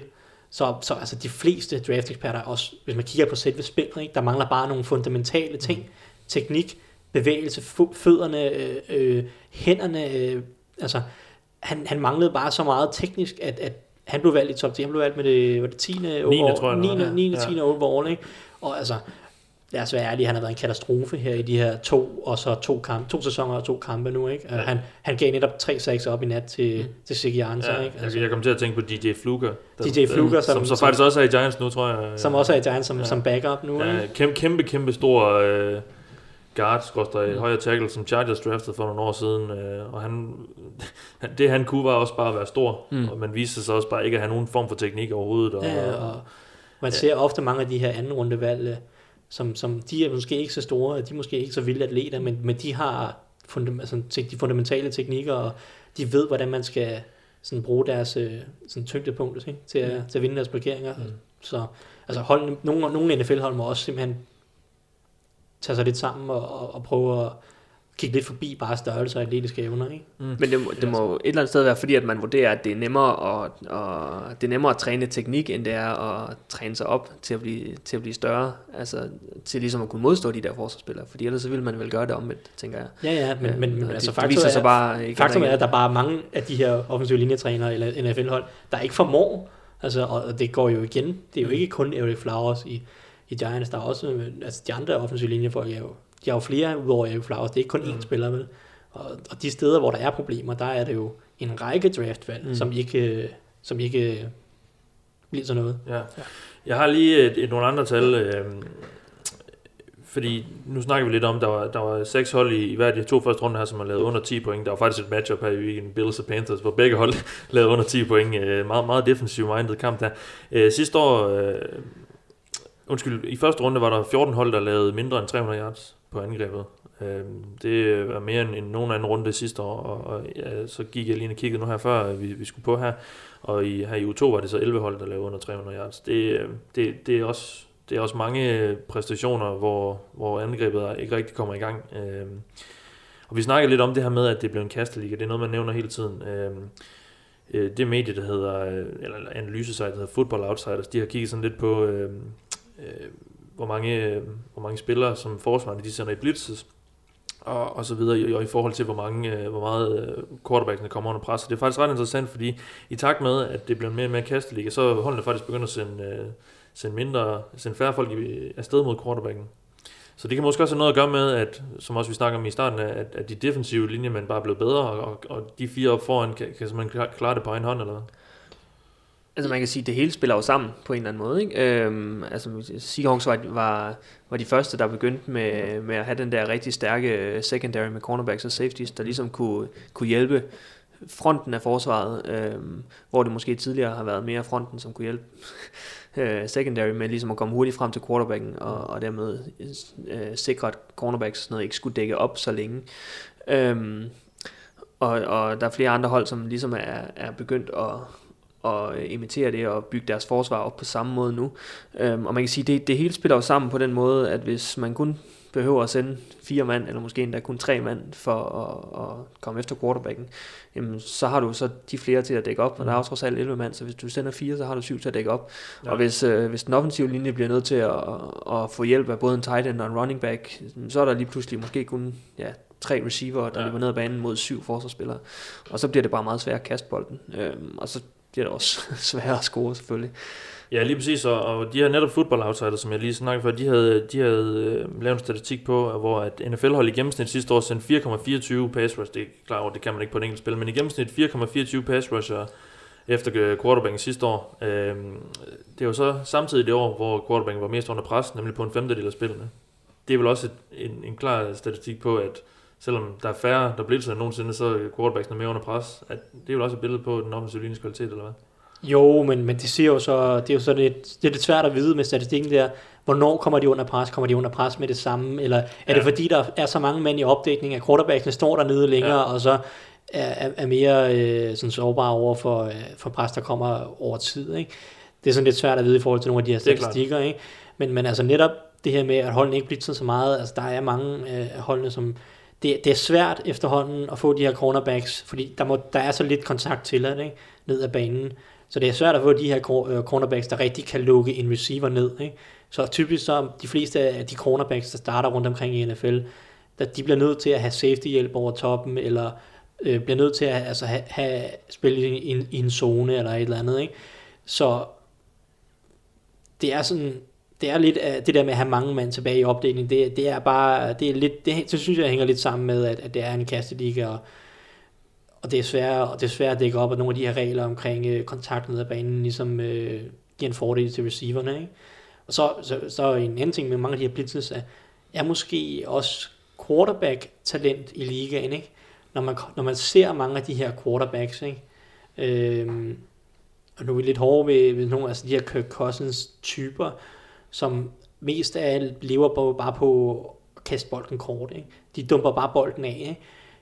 C: så, så altså de fleste draft-eksperter, også hvis man kigger på selve spillet, ikke, der mangler bare nogle fundamentale ting. Mm. Teknik, bevægelse, fødderne, øh, øh, hænderne. Øh, altså, han, han manglede bare så meget teknisk, at, at han blev valgt i top 10. Han blev valgt med det, var det 10. 9.
A: Overall, tror jeg,
C: 9. 9. 10. overall, ikke? Og altså, lad os være ærlige, han har været en katastrofe her i de her to, og så to, kampe, to sæsoner og to kampe nu. Ikke? Ja. Han, han gav netop 3-6 op i nat til, mm. til Siggy Arnson.
A: Ja,
C: ikke?
A: Altså, jeg kom til at tænke på DJ Fluger.
C: Der, DJ Fluger,
A: som, som, som, faktisk også er i Giants nu, tror jeg.
C: Som også er i Giants som, ja. som backup nu.
A: Ja,
C: ikke?
A: kæmpe, kæmpe, kæmpe stor øh, guard, skorstræk, mm. højre tackle, som Chargers draftede for nogle år siden. Øh, og han, det han kunne var også bare at være stor. Mm. Og man viste sig også bare ikke at have nogen form for teknik overhovedet. Og,
C: ja, og, man ser ofte mange af de her anden runde valg, øh, som, som de er måske ikke så store, de er måske ikke så vilde atleter, men, men de har fundam, altså, de fundamentale teknikker, og de ved, hvordan man skal sådan, bruge deres øh, sådan, tyngdepunkt ikke? Til, at, mm. til at vinde deres blokeringer. Mm. Så altså, hold, nogle, nogle NFL-hold må også simpelthen tage sig lidt sammen og, og, og prøve at kigge lidt forbi bare størrelse og atletiske evner. Ikke?
B: Mm. Men det må, det må et eller andet sted være, fordi at man vurderer, at det er nemmere at, og det er nemmere at træne teknik, end det er at træne sig op til at blive, til at blive større. Altså til ligesom at kunne modstå de der forsvarsspillere. Fordi ellers så vil man vel gøre det omvendt, tænker jeg.
C: Ja, ja, men, men, men altså, faktum, er, bare, ikke, faktum er, at der er bare mange af de her offensive linjetrænere eller NFL-hold, der ikke formår. Altså, og det går jo igen. Det er jo ikke kun Eric Flowers i, i Giants. Der er også altså, de andre offensive linjefolk er jo de har jo flere udover Erik Flowers. Det er ikke kun mm. én spiller, vel? Og, og de steder, hvor der er problemer, der er det jo en række draftvalg, mm. som ikke, som ikke bliver sådan noget.
A: Ja. Jeg har lige et, et, nogle andre tal. Øh, fordi nu snakker vi lidt om, der var, der var seks hold i, i hver af de to første runder her, som har lavet under 10 point. Der var faktisk et matchup her i weekenden, Bills og Panthers, hvor begge hold lavede under 10 point. Øh, meget, meget defensiv minded kamp der. Øh, sidste år, øh, undskyld, i første runde var der 14 hold, der lavede mindre end 300 yards på angrebet. Øh, det var mere end, end nogen anden runde sidste år, og, og ja, så gik jeg lige og kiggede nu her før, vi, vi skulle på her, og i, her i U2 var det så 11 hold, der lavede under 300 yards. Det, øhm, det, det, er også, det er også mange øh, præstationer, hvor, hvor angrebet ikke rigtig kommer i gang. Øh, og vi snakker lidt om det her med, at det blev en kasteliga. Det er noget, man nævner hele tiden. Øhm, øh, det medie, der hedder, øh, eller analysesite, der hedder Football Outsiders, de har kigget sådan lidt på, øh, øh, hvor mange, øh, hvor mange spillere, som forsvarerne de sender i blitzes, og, og så videre, og i forhold til, hvor, mange, øh, hvor meget øh, quarterbacksene kommer under pres. Og det er faktisk ret interessant, fordi i takt med, at det bliver mere og mere kasteliga, så holdene faktisk begynder at sende, øh, sende, mindre, sende færre folk afsted mod quarterbacken. Så det kan måske også have noget at gøre med, at, som også vi snakker om i starten, at, at de defensive linjemænd bare er blevet bedre, og, og de fire op foran kan, kan man klare det på en hånd, eller
B: Altså man kan sige, at det hele spiller jo sammen på en eller anden måde. Ikke? Øhm, altså Seahawks var, var, var de første, der begyndte med, med at have den der rigtig stærke øh, secondary med cornerbacks og safeties, der ligesom kunne, kunne hjælpe fronten af forsvaret, øhm, hvor det måske tidligere har været mere fronten, som kunne hjælpe øh, secondary med ligesom at komme hurtigt frem til quarterbacken, og, og dermed øh, sikre, at cornerbacks sådan noget ikke skulle dække op så længe. Øhm, og, og der er flere andre hold, som ligesom er, er begyndt at, at imitere det og bygge deres forsvar op på samme måde nu. Øhm, og man kan sige, det, det hele spiller jo sammen på den måde, at hvis man kun behøver at sende fire mand, eller måske endda kun tre mand, for at, at komme efter quarterbacken, jamen, så har du så de flere til at dække op, og der er jo trods alt 11 mand, så hvis du sender fire, så har du syv til at dække op. Ja. Og hvis, øh, hvis den offensive linje bliver nødt til at, at få hjælp af både en tight end og en running back, så er der lige pludselig måske kun ja, tre receiver, der ja. løber ned ad banen mod syv forsvarsspillere. Og så bliver det bare meget svært at kaste bolden. Øhm, og så bliver det også sværere at score selvfølgelig.
A: Ja, lige præcis, og, og de her netop football outsiders, som jeg lige snakkede for, de havde, de havde øh, lavet en statistik på, hvor at NFL-hold i gennemsnit sidste år sendte 4,24 pass rush, det er klart, over, det kan man ikke på et enkelt spil, men i gennemsnit 4,24 pass rusher øh, efter øh, quarterbacken sidste år. Øh, det er jo så samtidig det år, hvor quarterbacken var mest under pres, nemlig på en femtedel af spillene. Det er vel også et, en, en klar statistik på, at selvom der er færre, der blitzer end nogensinde, så er quarterbacken mere under pres. At det er jo også et billede på den offensive linjes kvalitet, eller hvad?
C: Jo, men, men det, siger jo så, det er jo så lidt, det er lidt svært at vide med statistikken der, hvornår kommer de under pres? Kommer de under pres med det samme? Eller er ja. det fordi, der er så mange mænd i opdækning, at quarterbacken står dernede længere, ja. og så er, er mere øh, sådan sårbare over for, øh, for pres, der kommer over tid. Ikke? Det er sådan lidt svært at vide i forhold til nogle af de her statistikker. Ikke? Men, men altså netop det her med, at holdene ikke bliver så meget, altså der er mange øh, holdene, som det, det er svært efterhånden at få de her cornerbacks, fordi der, må, der er så lidt kontakt til det, ikke? ned ad banen. Så det er svært at få de her øh, cornerbacks, der rigtig kan lukke en receiver ned. Ikke? Så typisk så de fleste af de cornerbacks, der starter rundt omkring i NFL, der, de bliver nødt til at have safety hjælp over toppen, eller øh, bliver nødt til at altså, have, have spille i, en, i en zone eller et eller andet. Ikke? Så det er sådan, det er lidt øh, det der med at have mange mand tilbage i opdelingen, det, det er bare, det er lidt, det, det synes jeg hænger lidt sammen med, at, at det er en kasteliga, og, og det er svært, og det er svært at dække op, at nogle af de her regler omkring øh, kontakt ned ad banen, ligesom øh, giver en fordel til receiverne, ikke? Og så, så, så en anden ting med mange af de her blitzes, er, er måske også quarterback-talent i ligaen, ikke? Når man, når man ser mange af de her quarterbacks, ikke? Øhm, og nu er vi lidt hårde ved, ved nogle af altså de her Kirk Cousins typer, som mest af alt lever på, bare på at kaste bolden kort. Ikke? De dumper bare bolden af. Ikke?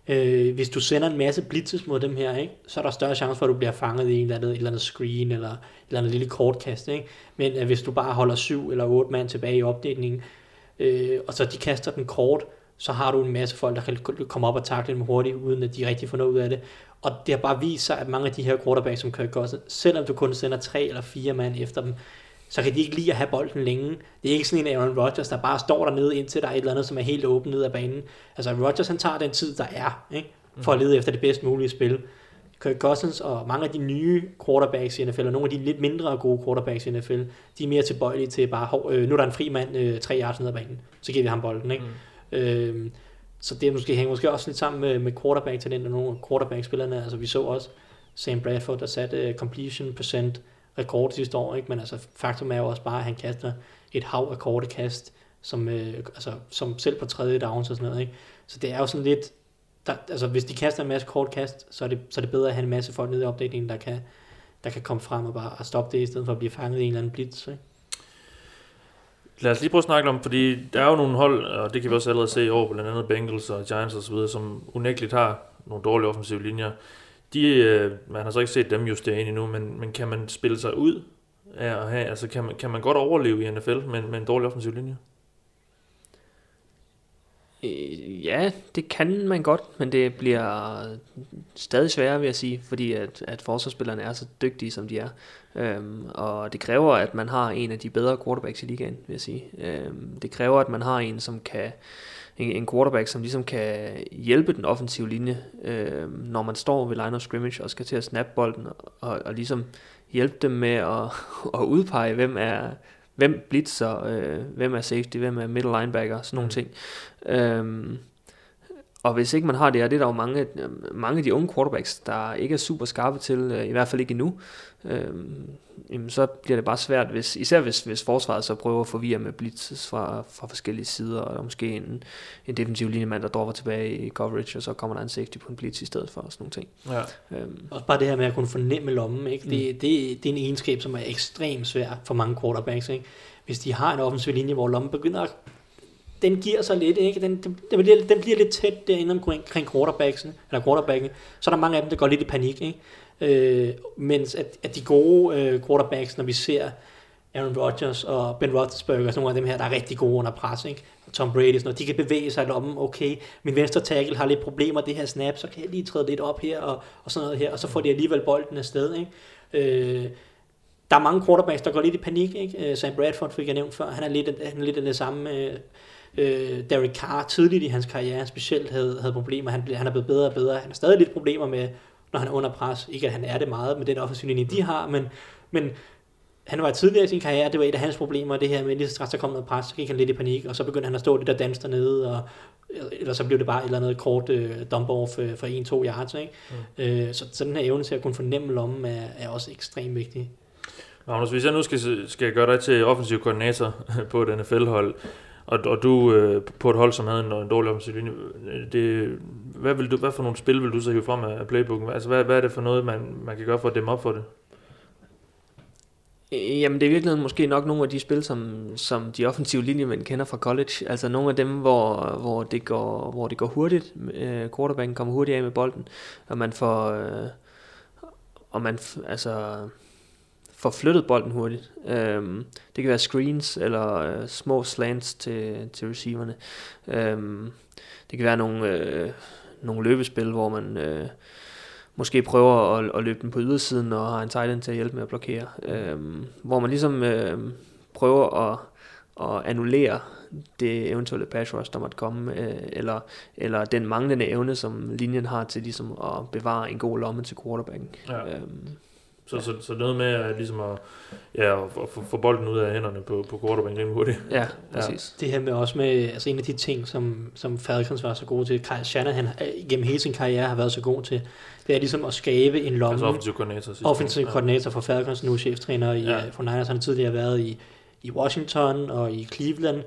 C: Øh, hvis du sender en masse blitzes mod dem her, ikke? så er der større chance for, at du bliver fanget i en eller andet, et eller andet screen, eller et eller andet lille kortkast. Ikke? Men at hvis du bare holder syv eller otte mand tilbage i opdelingen, øh, og så de kaster den kort, så har du en masse folk, der kan komme op og takle dem hurtigt, uden at de rigtig får noget ud af det. Og det har bare vist sig, at mange af de her quarterbacks, som Kirk Cousins, selvom du kun sender tre eller fire mand efter dem, så kan de ikke lide at have bolden længe. Det er ikke sådan en Aaron Rodgers, der bare står dernede, indtil der er et eller andet, som er helt åbent ned ad banen. Altså Rodgers, han tager den tid, der er, ikke? for at lede efter det bedst mulige spil. Kirk Cousins og mange af de nye quarterbacks i NFL, og nogle af de lidt mindre gode quarterbacks i NFL, de er mere tilbøjelige til bare, øh, nu er der en fri mand øh, tre yards ned ad banen, så giver vi ham bolden. Ikke? Mm. Øh, så det måske, hænger måske også lidt sammen med, med quarterback-talent og nogle af quarterback-spillerne. Altså vi så også Sam Bradford, der satte uh, completion percent rekord sidste år, ikke? men altså faktum er jo også bare, at han kaster et hav af korte kast, som, øh, altså, som selv på tredje downs og sådan noget. Ikke? Så det er jo sådan lidt, der, altså hvis de kaster en masse kort kast, så er, det, så er det bedre at have en masse folk nede i opdelingen, der kan, der kan komme frem og bare stoppe det, i stedet for at blive fanget i en eller anden blitz. Ikke?
A: Lad os lige prøve at snakke om, fordi der er jo nogle hold, og det kan vi også allerede se i år, blandt andet Bengals og Giants osv., som unægteligt har nogle dårlige offensive linjer de, øh, man har så ikke set dem justere ind endnu, men, men kan man spille sig ud af at have, altså kan man, kan man godt overleve i NFL med, med en dårlig offensiv linje?
B: Øh, ja, det kan man godt, men det bliver stadig sværere, vil jeg sige, fordi at, at forsvarsspillerne er så dygtige, som de er. Øhm, og det kræver, at man har en af de bedre quarterbacks i ligaen, vil jeg sige. Øhm, det kræver, at man har en, som kan en, en quarterback, som ligesom kan hjælpe den offensive linje, øh, når man står ved line of scrimmage og skal til at snappe bolden, og, og ligesom hjælpe dem med at, at udpege, hvem er hvem blitzer, øh, hvem er safety, hvem er middle linebacker, sådan nogle mm. ting. Øhm, og hvis ikke man har det, og det er der jo mange, mange af de unge quarterbacks, der ikke er super skarpe til, øh, i hvert fald ikke endnu, øh, jamen så bliver det bare svært, hvis, især hvis, hvis forsvaret så prøver at forvirre med blitz fra, fra forskellige sider, og måske en, en defensiv linjemand, der dropper tilbage i coverage, og så kommer der en safety på en blitz i stedet for, og sådan nogle ting.
C: Ja. Øhm. Også bare det her med at kunne fornemme lommen, ikke? Det, mm. det, det er en egenskab, som er ekstremt svær for mange quarterbacks. Ikke? Hvis de har en offensiv linje, hvor lommen begynder at den giver sig lidt, ikke? Den, den, den, bliver, den bliver lidt tæt derinde omkring quarterbacksene, eller quarterbacken, så er der mange af dem, der går lidt i panik, ikke? Øh, mens at, at de gode øh, quarterbacks, når vi ser Aaron Rodgers og Ben Roethlisberger, og nogle af dem her, der er rigtig gode under pres, ikke? Og Tom Brady, sådan noget, de kan bevæge sig i lommen, okay, min venstre tackle har lidt problemer det her snap, så kan jeg lige træde lidt op her, og, og sådan noget her, og så får de alligevel bolden afsted, ikke? Øh, der er mange quarterbacks, der går lidt i panik, ikke? Øh, Sam Bradford fik jeg nævnt før, han er lidt, han er lidt af det samme, øh, øh, Derek Carr tidligt i hans karriere specielt havde, havde problemer. Han, han er blevet bedre og bedre. Han har stadig lidt problemer med, når han er under pres. Ikke at han er det meget med den offensiv linje, de har, men, men han var tidligere i sin karriere, det var et af hans problemer, det her med, lige så straks der kom noget pres, så gik han lidt i panik, og så begyndte han at stå lidt og danse dernede, og, eller så blev det bare et eller andet kort uh, dump-off uh, for 1-2 yards. Ikke? Mm. Uh, så, så den her evne til at kunne fornemme lommen er, er også ekstremt vigtig.
A: Magnus, hvis jeg nu skal, skal gøre dig til offensiv koordinator på et NFL-hold, og, og du øh, på et hold, som havde en, en dårlig offensiv linje, øh, det, hvad, vil du, hvad for nogle spil vil du så hive frem af playbooken? Altså, hvad, hvad er det for noget, man, man kan gøre for at dæmme op for det?
B: Øh, jamen det er virkelig måske nok nogle af de spil, som, som de offensive linjemænd kender fra college. Altså nogle af dem, hvor, hvor, det, går, hvor det går hurtigt. Øh, quarterbacken kommer hurtigt af med bolden, og man får... Øh, og man, altså, får flyttet bolden hurtigt. Øhm, det kan være screens eller øh, små slants til, til receiverne. Øhm, det kan være nogle, øh, nogle løbespil, hvor man øh, måske prøver at, at løbe den på ydersiden og har en tight end til at hjælpe med at blokere. Øhm, hvor man ligesom øh, prøver at, at annullere det eventuelle pass rush, der måtte komme, øh, eller, eller den manglende evne, som linjen har til ligesom at bevare en god lomme til quarterbacken. Ja. Øhm,
A: så, ja. så, så noget med at, ligesom at, ja, at få, få bolden ud af hænderne på, på quarterback rimelig hurtigt.
B: Ja, præcis.
C: Ja. Det her med også med, altså en af de ting, som, som Falcons var så gode til, Kyle Shanahan gennem hele sin karriere har været så god til, det er ligesom at skabe en lomme. Altså
A: offensiv koordinator.
C: Offensiv koordinator for Falcons, nu cheftræner i, ja. for Niners. Han har tidligere været i, i Washington og i Cleveland.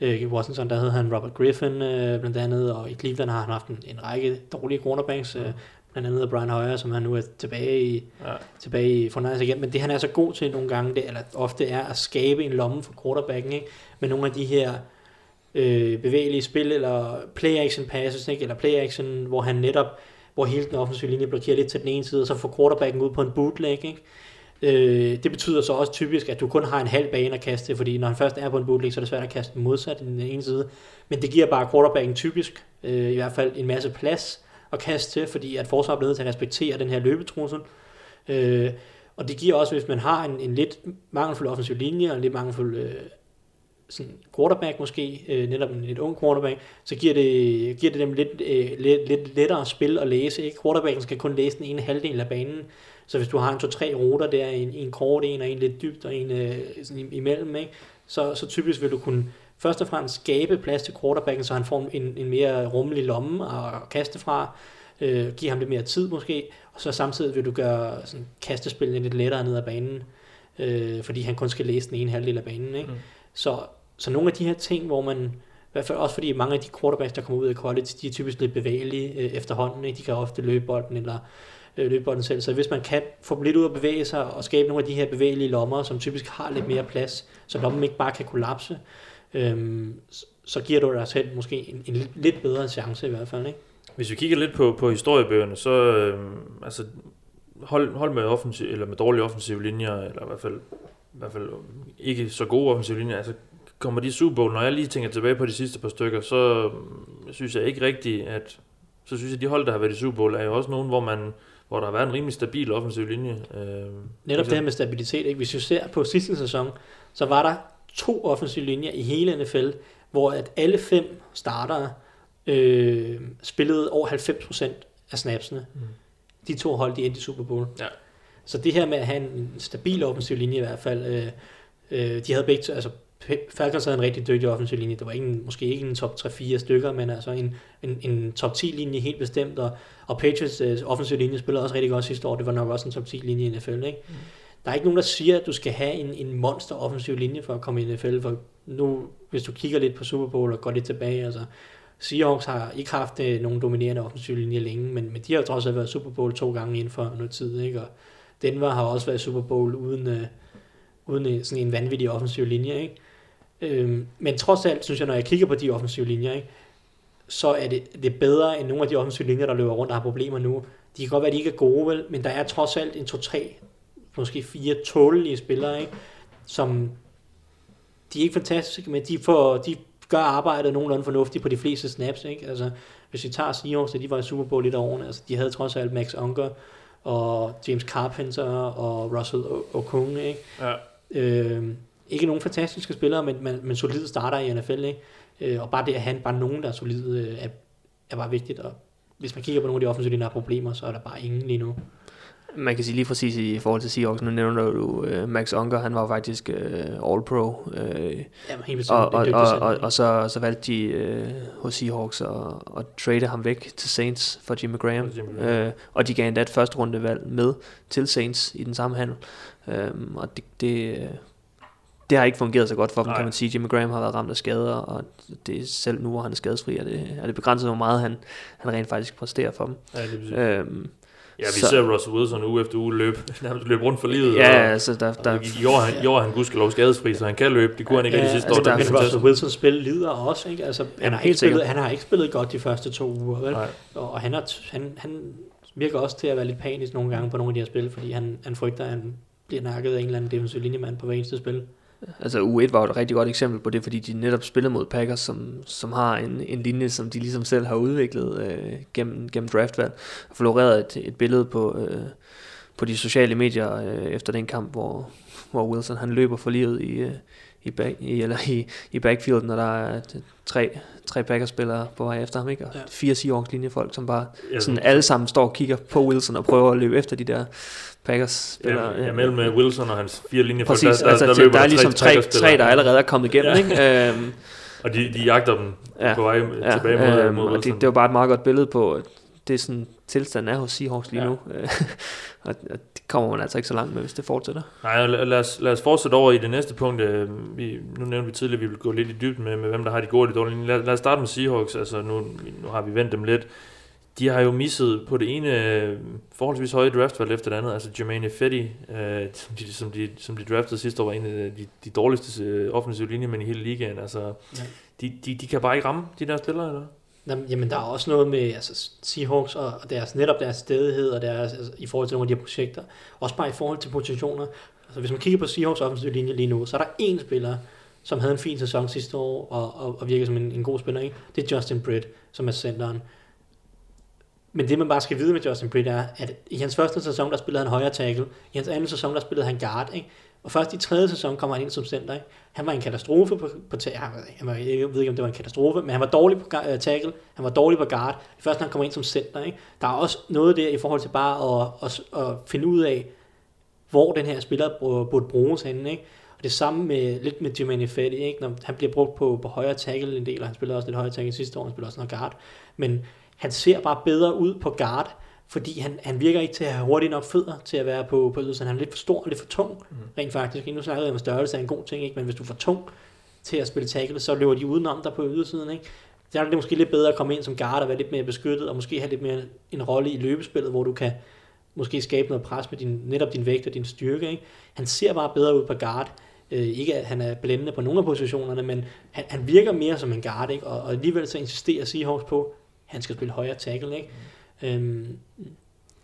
C: Øh, I Washington, der hed han Robert Griffin øh, blandt andet, og i Cleveland har han haft en, en række dårlige cornerbacks. Øh, blandt andet Brian Hoyer, som han nu er tilbage i, ja. tilbage i Fortnite igen. Men det han er så god til nogle gange, det, eller ofte er at skabe en lomme for quarterbacken, ikke? med nogle af de her øh, bevægelige spil, eller play-action passes, ikke? eller play-action, hvor han netop, hvor hele den offensive linje blokerer lidt til den ene side, og så får quarterbacken ud på en bootleg, ikke? Øh, det betyder så også typisk, at du kun har en halv bane at kaste, fordi når han først er på en bootleg, så er det svært at kaste modsat i den ene side. Men det giver bare quarterbacken typisk, øh, i hvert fald en masse plads, at kaste til, fordi at forsvaret bliver nødt til at respektere den her løbetrussel. Øh, og det giver også, hvis man har en, en lidt mangelfuld offensiv linje, og en lidt mangelfuld øh, sådan quarterback måske, øh, netop en lidt ung quarterback, så giver det, giver det dem lidt, øh, lidt, lidt lettere spil at læse. Ikke? Quarterbacken skal kun læse den ene halvdel af banen, så hvis du har en to-tre ruter der, en, en kort en, og en lidt dybt, og en øh, sådan imellem, ikke? Så, så typisk vil du kunne først og fremmest skabe plads til quarterbacken, så han får en, en mere rummelig lomme at kaste fra, øh, give ham lidt mere tid måske, og så samtidig vil du gøre sådan, kastespillene lidt lettere ned ad banen, øh, fordi han kun skal læse den ene halvdel af banen. Ikke? Mm. Så, så nogle af de her ting, hvor man, i hvert fald også fordi mange af de quarterbacks, der kommer ud af college, de er typisk lidt bevægelige øh, efterhånden, ikke? de kan ofte løbe bolden, eller øh, løbe bolden selv. Så hvis man kan få dem lidt ud at bevæge sig, og skabe nogle af de her bevægelige lommer, som typisk har lidt mere plads, så lommen ikke bare kan kollapse, øhm, så giver du dig selv måske en, en lidt bedre chance i hvert fald. Ikke?
A: Hvis vi kigger lidt på, på historiebøgerne, så øhm, altså, hold, hold med, offensiv, eller med dårlige offensive linjer, eller i hvert fald, i hvert fald ikke så gode offensive linjer, altså kommer de Super Bowl, når jeg lige tænker tilbage på de sidste par stykker, så øhm, synes jeg ikke rigtigt, at så synes jeg, at de hold, der har været i Super Bowl, er jo også nogen, hvor man hvor der har været en rimelig stabil offensiv linje. Øh,
C: Netop det her med stabilitet, ikke? hvis vi ser på sidste sæson, så var der to offensive linjer i hele NFL, hvor at alle fem startere øh, spillede over 90% af snapsene. Mm. De to hold, de endte i Super Bowl. Ja. Så det her med at have en stabil offensiv linje i hvert fald, øh, øh, de havde begge, altså Falcons havde en rigtig dygtig offensiv linje. Det var ikke en, måske ikke en top 3-4 stykker, men altså en, en, en top 10 linje helt bestemt, og, og Patriots øh, offensiv linje spillede også rigtig godt sidste år. Det var nok også en top 10 linje i NFL, ikke? Mm. Der er ikke nogen, der siger, at du skal have en, en monster offensiv linje for at komme i NFL, for nu, hvis du kigger lidt på Super Bowl og går lidt tilbage, altså Seahawks har ikke haft øh, nogen dominerende offensiv linje længe, men, men de har trods alt været Super Bowl to gange inden for noget tid, ikke? Og Denver har også været Super Bowl uden, øh, uden øh, sådan en vanvittig offensiv linje, ikke? Øhm, men trods alt, synes jeg, når jeg kigger på de offensive linjer, ikke, så er det, det er bedre end nogle af de offensive linjer, der løber rundt og har problemer nu. De kan godt være, at de ikke er gode, vel, men der er trods alt en 2-3, måske fire tålelige spillere, ikke, som de er ikke fantastiske, men de, får, de gør arbejdet nogenlunde fornuftigt på de fleste snaps. Ikke? Altså, hvis vi tager Seahawks, de var i Super Bowl lidt over, altså, de havde trods alt Max Unger og James Carpenter og Russell Okung. Ikke? Ja. Øh, ikke nogen fantastiske spillere, men, men, men solide starter i NFL, ikke? Øh, og bare det at have bare nogen, der er solide, øh, er, er bare vigtigt, og hvis man kigger på nogle af de offensive der har problemer, så er der bare ingen lige nu.
B: Man kan sige lige præcis i forhold til Seahawks, nu nævner du uh, Max Unger, han var faktisk uh, All-Pro. Uh,
C: ja, helt
B: og, og, og, og, og så, så valgte de uh, hos Seahawks at, at trade ham væk til Saints for Jimmy Graham. For Jimmy Graham. Uh, og de gav endda et første rundevalg med til Saints i den samme handel. Uh, og det, det, det har ikke fungeret så godt for dem, Nej. kan man sige. Jimmy Graham har været ramt af skader, og det er selv nu, hvor han er skadesfri, er det, er det begrænset, hvor meget han, han rent faktisk præsterer for dem.
A: Ja, det øhm, Ja, vi så, ser Russell Wilson uge efter uge løb, nærmest løb rundt for livet.
B: Ja, og, altså der... der
A: i, år, han, i år han gudskelov skadesfri, så han kan løbe. Det kunne han ikke ja, de sidste
C: altså,
A: år.
C: Der, men Russell Wilson spil lider også, ikke? Altså, han, har ikke spillet, han har ikke spillet godt de første to uger, vel? Nej. Og han, har, han, han virker også til at være lidt panisk nogle gange på nogle af de her spil, fordi han, han frygter, at han bliver nakket af en eller anden defensiv linjemand på hver eneste spil.
B: Altså U1 var et rigtig godt eksempel på det, fordi de netop spillede mod Packers, som, som har en, en linje, som de ligesom selv har udviklet øh, gennem, gennem draftvalg. Og floreret et, et billede på, øh, på de sociale medier øh, efter den kamp, hvor, hvor Wilson han løber for livet i, øh, i, back, i, eller i, i backfield, når der er tre, tre Packers-spillere på vej efter ham, ikke? Og ja. fire Seahawks linjefolk, som bare ja, sådan alle sammen står og kigger på Wilson og prøver at løbe efter de der Packers-spillere.
A: Ja, ja, mellem øh, Wilson og hans fire linjefolk,
B: Præcis, der, der, altså, der, der, der, er ligesom tre, tre, der allerede er kommet igennem, ja. ikke? Øhm,
A: og de, de jagter dem ja, på vej ja, tilbage mod, øhm, mod.
B: Det, det var bare et meget godt billede på, det er sådan tilstanden er hos Seahawks lige ja. nu. og, og det kommer man altså ikke så langt med, hvis det fortsætter.
A: Nej, lad os, lad os fortsætte over i det næste punkt. Øh, vi, nu nævnte vi tidligere, at vi vil gå lidt i dybden med, med hvem der har de gode og de dårlige. Lad, lad os starte med Seahawks. Altså, nu, nu har vi vendt dem lidt. De har jo misset på det ene øh, forholdsvis høje draftvalg efter det andet. Altså Jermaine Fetty, øh, som, de, som, de, som de draftede sidste år, var en af de, de dårligste øh, offensive linjemænd i hele ligaen. Altså, ja. de, de, de kan bare ikke ramme de der spillere, eller
C: Jamen, der er også noget med altså, Seahawks og deres, netop deres stedighed og deres, altså, i forhold til nogle af de her projekter. Også bare i forhold til positioner. Altså, hvis man kigger på Seahawks offensive linje lige nu, så er der én spiller, som havde en fin sæson sidste år og, og, og virker som en, en god spiller. Ikke? Det er Justin Britt, som er centeren. Men det man bare skal vide med Justin Britt er, at i hans første sæson, der spillede han højre tackle. I hans anden sæson, der spillede han guard. Ikke? Og først i tredje sæson kommer han ind som center. Ikke? Han var en katastrofe på, på han var, jeg ved ikke, om det var en katastrofe, men han var dårlig på uh, tackle, han var dårlig på guard. Først når han kommer ind som center. Ikke? Der er også noget der i forhold til bare at, at, at finde ud af, hvor den her spiller burde bruges henne. Ikke? Og det samme med, lidt med Jimmy Fetty, ikke? Når han bliver brugt på, på højre tackle en del, og han spillede også lidt højre tackle sidste år, han spillede også noget guard. Men han ser bare bedre ud på guard, fordi han, han virker ikke til at have hurtigt nok fødder til at være på, på ydersiden. Han er lidt for stor og lidt for tung, mm. rent faktisk. Nu snakker jeg om størrelse er en god ting, ikke? men hvis du er for tung til at spille tackle, så løber de udenom dig på ydersiden. Ikke? Der er det måske lidt bedre at komme ind som guard og være lidt mere beskyttet, og måske have lidt mere en rolle i løbespillet, hvor du kan måske skabe noget pres med din, netop din vægt og din styrke. Ikke? Han ser bare bedre ud på guard. Øh, ikke at han er blændende på nogle af positionerne, men han, han virker mere som en guard, ikke? Og, og alligevel så insisterer Seahawks på, han skal spille højre tackle. Ikke? Øhm,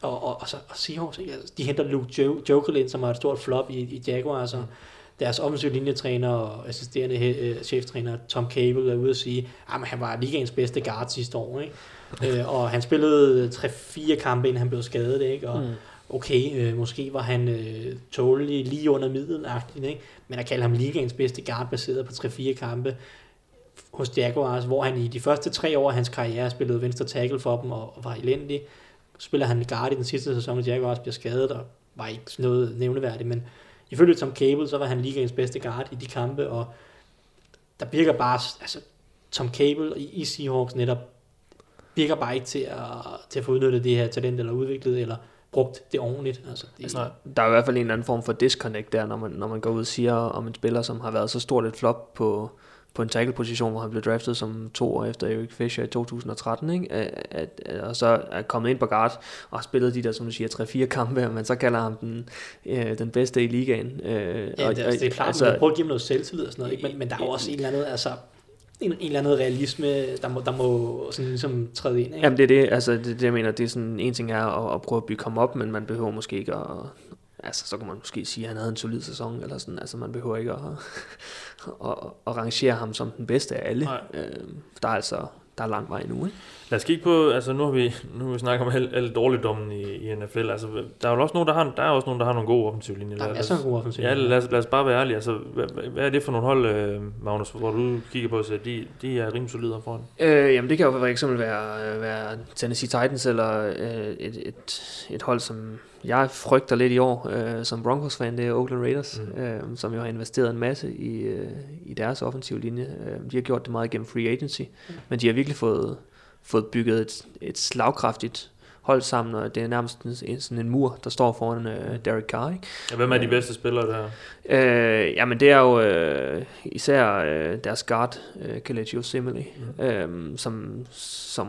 C: og, og, og, så, og Seahawks, ikke? Altså, de henter Luke jo- Jokelin, som har et stort flop i, i Jaguars, altså, deres offensive linjetræner og assisterende uh, cheftræner Tom Cable er ude og sige, at han var ligaens bedste guard sidste år. Ikke? uh, og han spillede 3-4 kampe, inden han blev skadet. Ikke? Og, mm. Okay, uh, måske var han uh, tålelig lige under middelagtigt, ikke? men at kalde ham ligaens bedste guard baseret på 3-4 kampe, hos Jaguars, hvor han i de første tre år af hans karriere spillede venstre tackle for dem og, og var elendig. Spiller han guard i den sidste sæson, og Jaguars bliver skadet og var ikke noget nævneværdigt, men ifølge Tom Cable, så var han ligaens bedste guard i de kampe, og der virker bare, altså Tom Cable i, i Seahawks netop, virker bare ikke til at, til at få udnyttet det her talent, eller udviklet, eller brugt det ordentligt. Altså, det,
B: Altså, der er i hvert fald en eller anden form for disconnect der, når man, når man går ud og siger om en spiller, som har været så stort et flop på, på en tackle-position, hvor han blev draftet som to år efter Eric Fisher i 2013, ikke? At, at, at, og så er kommet ind på guard og har spillet de der, som du siger, 3-4 kampe, og man så kalder ham den, øh, den bedste i ligaen. Øh,
C: Ja,
B: og,
C: det, altså, det er klart, altså, man kan prøve at give ham noget selvtillid og sådan noget, ikke? Men, men der er jo også en eller anden, altså, en, en eller anden realisme, der må, der må sådan ligesom træde ind. Ikke?
B: Jamen det er det, altså det, det jeg mener, det er sådan, en ting er at, at prøve at bygge ham op, men man behøver måske ikke at, altså så kan man måske sige, at han havde en solid sæson, eller sådan, altså man behøver ikke at, at, at rangere ham som den bedste af alle.
A: Nej.
B: Øh, der er altså, der er lang vej nu, ikke?
A: Lad os kigge på, altså nu har vi, nu har vi snakket om al, al dårligdommen i, i NFL. Altså, der er jo også nogen, der har, der er også nogen, der har nogle gode offensive linjer.
C: Der er masser af gode offensive.
A: Ja, lad os, lad os bare være ærlige. Altså, hvad, hvad er det for nogle hold, øh, Magnus, hvor du kigger på, at de, de er rimelig solide foran?
B: Øh, jamen det kan jo for eksempel være, øh, være Tennessee Titans eller øh, et, et, et hold, som jeg frygter lidt i år øh, som Broncos-fan, det er Oakland Raiders,
A: Mm.
B: mm. øh, som jo har investeret en masse i, øh, i deres offensive linje. Øh, de har gjort det meget gennem free agency, mm. men de har virkelig fået, fået bygget et, et slagkraftigt hold sammen, og det er nærmest en, en- sådan en mur, der står foran øh, Derek Carr. Ikke?
A: Ja, hvem er de
B: Øh.
A: bedste spillere der?
B: Øh, jamen det er jo øh, især øh, deres guard, øh, Kelechi Osemele, mm. øh, som, som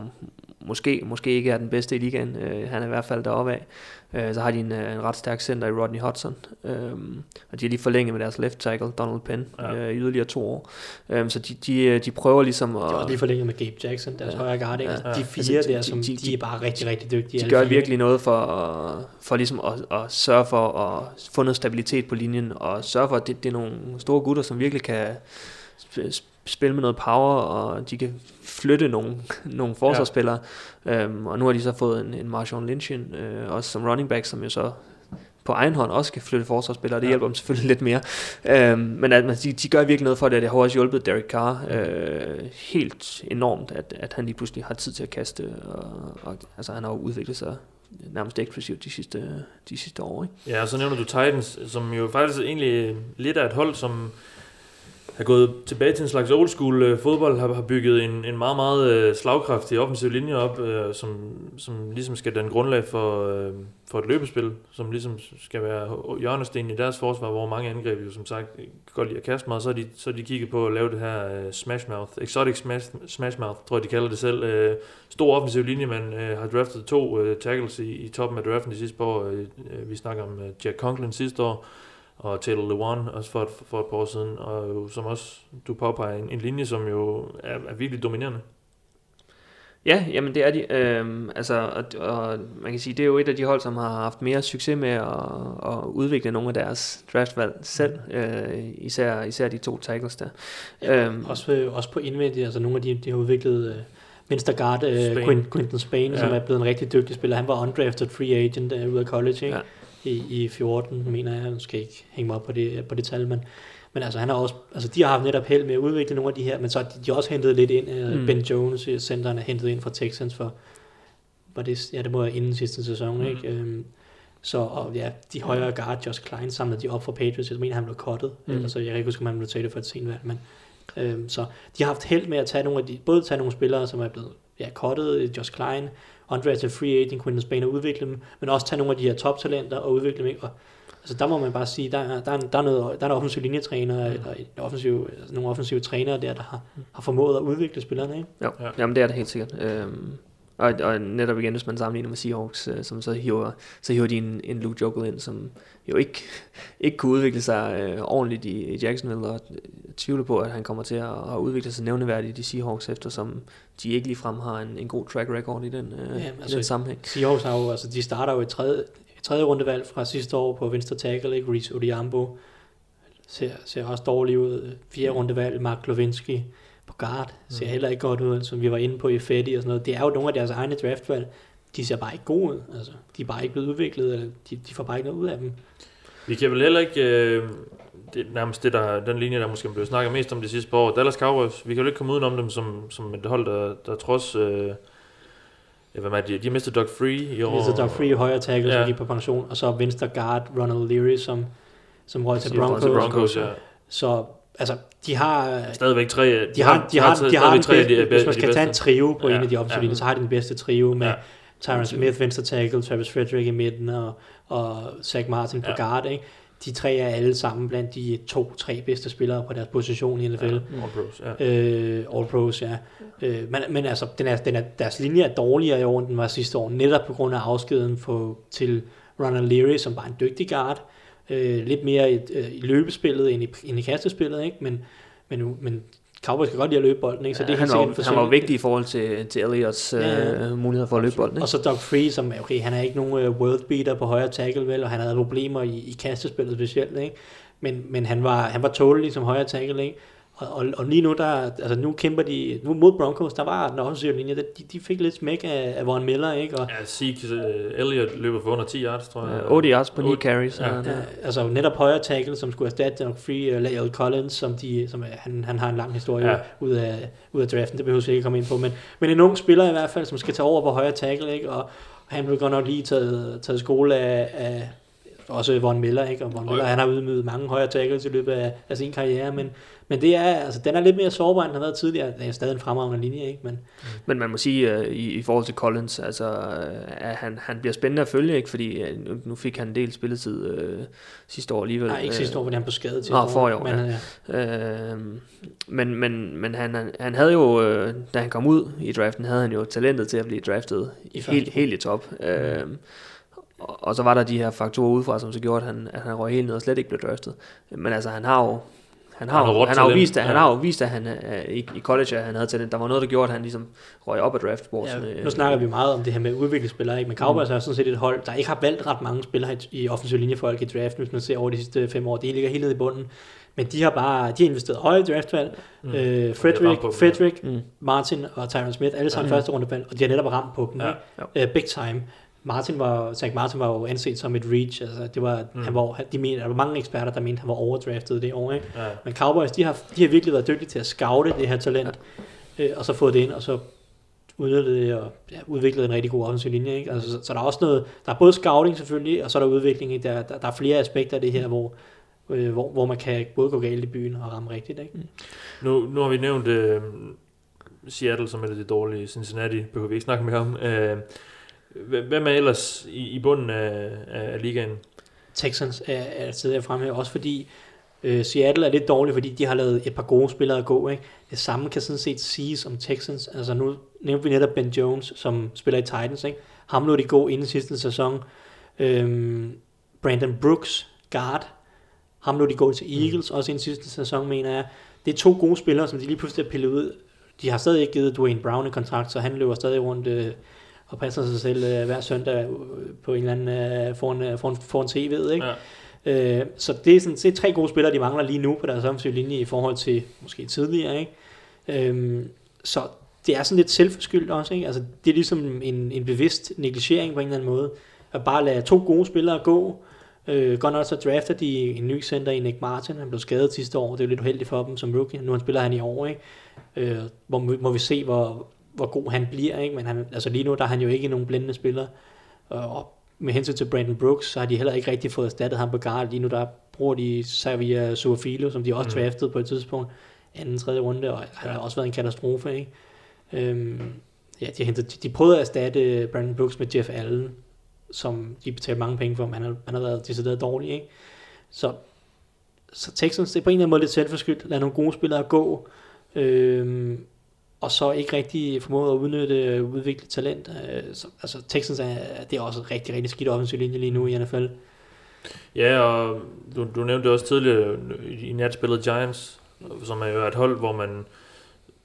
B: måske, måske ikke er den bedste i ligaen. Øh, han er i hvert fald deroppe af. Øh, så har de en, øh, en ret stærk center i Rodney Hudson. Øh, og de har lige forlænget med deres left tackle, Donald Penn,
A: Ja.
B: øh, i yderligere to år. Øh, så de, de, øh, de prøver ligesom at...
C: Det er også lige forlænget med Gabe Jackson, deres
B: Ja.
C: højre guard.
B: Ja.
C: Altså, de fire
B: Altså, de-
C: der, som
B: de-
C: de, de, er bare rigtig, rigtig dygtige.
B: de gør
C: fire,
B: virkelig noget for, for ligesom at, at sørge for at få noget stabilitet på linjen, og sørge for, at det, det er nogle store gutter, som virkelig kan sp- spille med noget power, og de kan flytte nogle, nogle forsvarsspillere. Ja. Øhm, og nu har de så fået en, en Marshawn Lynch ind, øh, også som running back, som jo så på egen hånd også kan flytte forsvarsspillere, det
A: Ja.
B: hjælper dem selvfølgelig lidt mere. Øhm, men at, man- de, de gør virkelig noget for det, og det har også hjulpet Derek Carr øh, helt enormt, at, at han lige pludselig har tid til at kaste, og, og altså han har jo udviklet sig nærmest eksplosivt de sidste, de sidste år. Ikke?
A: Ja, og så nævner du Titans, som jo faktisk egentlig lidt af et hold, som er gået tilbage til en slags old school øh, fodbold, har, har bygget en, en meget, meget øh, slagkraftig offensiv linje op, øh, som, som ligesom skal danne grundlag for, øh, for et løbespil, som ligesom skal være hjørnestenen i deres forsvar, hvor mange angreb jo som sagt godt lide at kaste meget, så har de, så har de kigget på at lave det her øh, smash mouth, exotic smash, smash mouth, tror jeg de kalder det selv, øh, stor offensiv linje, man øh, har draftet to øh, tackles i, i toppen af draften de sidste par år, øh, øh vi snakker om øh, Jack Conklin sidste år, og Taylor Lewan også for et, for et par år siden, og jo, som også du påpeger, en, en linje, som jo er, er virkelig dominerende.
B: Ja, jamen det er de. Øhm, altså, og, og man kan sige, det er jo et af de hold, som har haft mere succes med at, at udvikle nogle af deres draftvalg selv. Øh, især, især de to tackles der.
C: Ja,
B: Øhm.
C: også, også på indvendigt, altså nogle af de, de har udviklet øh, venstre guard, øh, Quinton Spain, ja. som er blevet en rigtig dygtig spiller. Han var undrafted free agent øh, ud af college, ikke?
B: Ja.
C: I, i 14, mener jeg. Nu skal jeg ikke hænge mig op på det, på det tal, men, men altså, han har også, altså, de har haft netop held med at udvikle nogle af de her, men så har de, også hentet lidt ind. Øh,
B: Mm.
C: Ben Jones, centeren, er hentet ind fra Texans for, var det, ja, det må være inden sidste sæson,
A: Mm.
C: ikke? Øhm, så og ja, de højere guard, Josh Klein, samlede de op for Patriots. Jeg mener, han blev cuttet.
B: Mm.
C: Ellers, så jeg kan ikke huske, om han blev taget for et sent valg. Men, øhm, så de har haft held med at tage nogle af de, både tage nogle spillere, som er blevet ja, cuttet, Josh Klein, undrafted free agent, Quinton Spain og udvikle dem, men også tage nogle af de her toptalenter og udvikle dem. ikke? Og, altså der må man bare sige, der, er- der, er, der, er, noget, der er en offensiv linjetræner,
B: Mm.
C: eller en offensiv, altså nogle offensive trænere der, der har, har formået at udvikle spillerne. Ikke?
B: Jo,
A: Ja.
B: ja. jamen det er det helt sikkert. Øhm, og, og netop igen, hvis man sammenligner med Seahawks, øh, som så hiver, så hiver de en, en Luke Jokel ind, som jo ikke, ikke kunne udvikle sig øh, ordentligt i, i Jacksonville, og jeg tvivler på, at han kommer til at, at udvikle sig nævneværdigt i Seahawks, eftersom de ikke ligefrem har en, en god track record i den, øh,
C: Ja, altså-
B: i den sammenhæng.
C: Seahawks har jo, altså de starter jo et tredje, et tredje rundevalg fra sidste år på venstre tackle, ikke? Reese Odiambo ser, ser også dårlig ud. Fjerde rundevalg, Mark Lewinsky på guard, ser
A: Mm.
C: heller ikke godt ud, som vi var inde på i Fetty og sådan noget. Det er jo nogle af deres egne draftvalg. De ser bare ikke gode ud. Altså, de er bare ikke blevet udviklet, eller de, de får bare ikke noget ud af dem.
A: Vi kan vel heller ikke, øh, det er nærmest det, der, den linje, der måske blev snakket mest om de sidste par år, Dallas Cowboys, vi kan jo ikke komme udenom dem som, som et hold, der, der trods, øh, ja, hvad er det, de har mistet Doug Free i år.
C: Så der er free højre tackle, ja. Som gik på pension, og så venstre guard Ronald Leary, som, som røg til Broncos.
A: Broncos, ja.
C: Så altså, de har...
A: Stadigvæk tre...
C: De har, de har, de har,
A: stadigvæk tre af
C: de,
A: de,
C: hvis man
A: de
C: skal tage en
A: bedste.
C: trio på
A: Ja,
C: en af de offensive
A: ja.
C: linjer, så har de den bedste trio med
A: Ja.
C: Tyron Smith, venstre tackle, Travis Frederick i midten og, og Zach Martin på
A: Ja.
C: guard. Ikke? De tre er alle sammen blandt de to-tre bedste spillere på deres position i NFL.
A: Ja, All pros, ja.
C: Øh, All Pros, ja. Øh, men, men altså, den er, den er, deres linje er dårligere i år, end den var sidste år, netop på grund af afskeden for, til Ronald Leary, som var en dygtig guard. Øh, lidt mere i, øh, i løbespillet end i, end i kastespillet, ikke? Men, men, men Cowboys kan godt lide at løbe bolden, ikke? Så det er
B: han,
C: helt sikkert
B: var, han var vigtig i forhold til, til Elliots øh,
C: Ja, ja.
B: muligheder for at løbe bolden. Ikke?
C: Og så Doug Free, som okay, han er ikke nogen uh, world beater på højre tackle, vel, og han havde problemer i, i kastespillet specielt, ikke? Men, men han var, han var tålelig som højre tackle, ikke? Og, og, og lige nu, der, altså nu kæmper de, nu mod Broncos, der var den offensive linje, der- de, de fik lidt smæk af, af Von Miller, ikke? Og,
A: Ja, Zeke uh, Elliott løber for under 10 yards, tror jeg.
B: Øh, 8 yards på 9
A: Otte-
B: carries.
A: Ja.
B: Ja.
C: Ja, altså netop højre tackle, som skulle erstatte Doug Free og Lael Collins, som, de, som er, han, han har en lang historie
A: ja.
C: ud, af, ud af draften, det behøver vi ikke komme ind på, men, men en ung spiller i hvert fald, som skal tage over på højre tackle, ikke? og han blev godt nok lige taget, taget skole af, af også Von Miller, ikke? og Von Miller, han har udmødet mange højre tackles i løbet af, af sin karriere, men, men det er, altså, den er lidt mere sårbar, end den har været tidligere. Det er stadig en fremragende linje, ikke? Men,
B: Men man må sige, uh, i, i forhold til Collins, altså, uh, at han, han bliver spændende at følge, ikke? fordi uh, nu, fik han en del spilletid uh, sidste år alligevel.
C: nej, ikke
B: Øh,
C: sidste år, fordi han blev skadet til.
B: Nå, forrige år,
C: men,
B: ja. Øh, men men, men han, han- han havde jo, øh, da han kom ud i draften, havde han jo talentet til at blive draftet
C: I
B: helt, helt i top. Øh, og, og så var der de her faktorer udefra, som så gjorde, at han, at han røg helt ned og slet ikke blev draftet. Men altså, han har jo han har,
A: Han har
B: han har vist, at, han
A: ja.
B: har jo vist, at han øh, i, i college, at han havde talent. Der var noget, der gjorde, at han ligesom røg op af draftbordet.
C: Ja, nu snakker vi meget om det her med udviklingsspillere, ikke? men Cowboys
B: Mm.
C: er sådan set et hold, der ikke har valgt ret mange spillere i- i offensiv linjefolk i draften, hvis man ser over de sidste fem år. Det ligger helt nede i bunden. Men de har bare de har investeret høje draftvalg. Mm. Øh,
A: er
C: Frederick,
A: på
C: Frederick
B: Mm.
C: Martin og Tyron Smith, alle sammen
B: Ja.
C: første rundevalg, og de har netop ramt på dem.
A: Ja.
C: Ikke? Uh, big time. Martin var, Zach Martin var jo anset som et reach, altså det var,
A: Mm.
C: mm. han var, de mente, der var mange eksperter, der mente, han var overdraftet det år, ikke?
A: Ja.
C: Men Cowboys, de har, de har virkelig været dygtige til at scoute det her talent, øh, og så fået det ind, og så udnyttet det og ja, udviklet en rigtig god offensiv linje. Ikke? Altså, så, så, der er også noget, der er både scouting selvfølgelig, og så er der udvikling. Ikke? Der, der, der er flere aspekter af det her, hvor, øh, hvor, hvor man kan både gå galt i byen og ramme rigtigt. Ikke?
A: Nu, nu har vi nævnt øh, Seattle som er det dårlige. Cincinnati behøver vi ikke snakke mere om. Øh, hvem er ellers i, i bunden af, af ligaen?
C: Texans er, er et sted, jeg fremhæver, også fordi øh, Seattle er lidt dårlig, fordi de har lavet et par gode spillere at gå. Ikke? Det samme kan sådan set siges om Texans. Altså nu nævnte vi netop Ben Jones, som spiller i Titans. Ikke? Ham lå de gå inden sidste sæson. Øhm, Brandon Brooks, guard. Ham lå de gå til Eagles, mm. også inden sidste sæson, mener jeg. Det er to gode spillere, som de lige pludselig har pillet ud. De har stadig ikke givet Dwayne Brown en kontrakt, så han løber stadig rundt øh, og passer sig selv øh, hver søndag øh, på en eller anden øh, foran, øh, foran, foran TV'et. Ikke?
A: Ja.
C: Øh, så det er, sådan, det er tre gode spillere, de mangler lige nu på deres offensive linje i forhold til måske tidligere. Ikke? Øhm, så det er sådan lidt selvforskyldt også. Ikke? Altså, det er ligesom en, en bevidst negligering på en eller anden måde. At bare lade to gode spillere gå. Øh, godt nok så drafter de en ny center i Nick Martin. Han blev skadet sidste år. Det er jo lidt uheldigt for dem som rookie. Nu han spiller han i år. Ikke? Øh, hvor må, må vi se, hvor, hvor god han bliver. Ikke? Men han, altså lige nu der er han jo ikke nogen blændende spiller. Og med hensyn til Brandon Brooks, så har de heller ikke rigtig fået erstattet ham på guard. Lige nu der bruger de Xavier Suafilo, som de også
A: Mm.
C: draftede på et tidspunkt. Anden, tredje runde, og han har også været en katastrofe. Ikke? Øhm, ja, de, har hentet, de, de prøvede at erstatte Brandon Brooks med Jeff Allen, som de betalte mange penge for, men han har, han har været decideret dårlig. Ikke? Så, så Texans, det er på en eller anden måde lidt selvforskyldt. Lad nogle gode spillere gå. Øhm, og så ikke rigtig formået at udnytte udvikle talent. Øh, så, altså Texans er, det er også rigtig, rigtig skidt offensiv linje lige nu i NFL.
A: Ja, og du, du nævnte også tidligere i, nat natspillet Giants, som er jo et hold, hvor man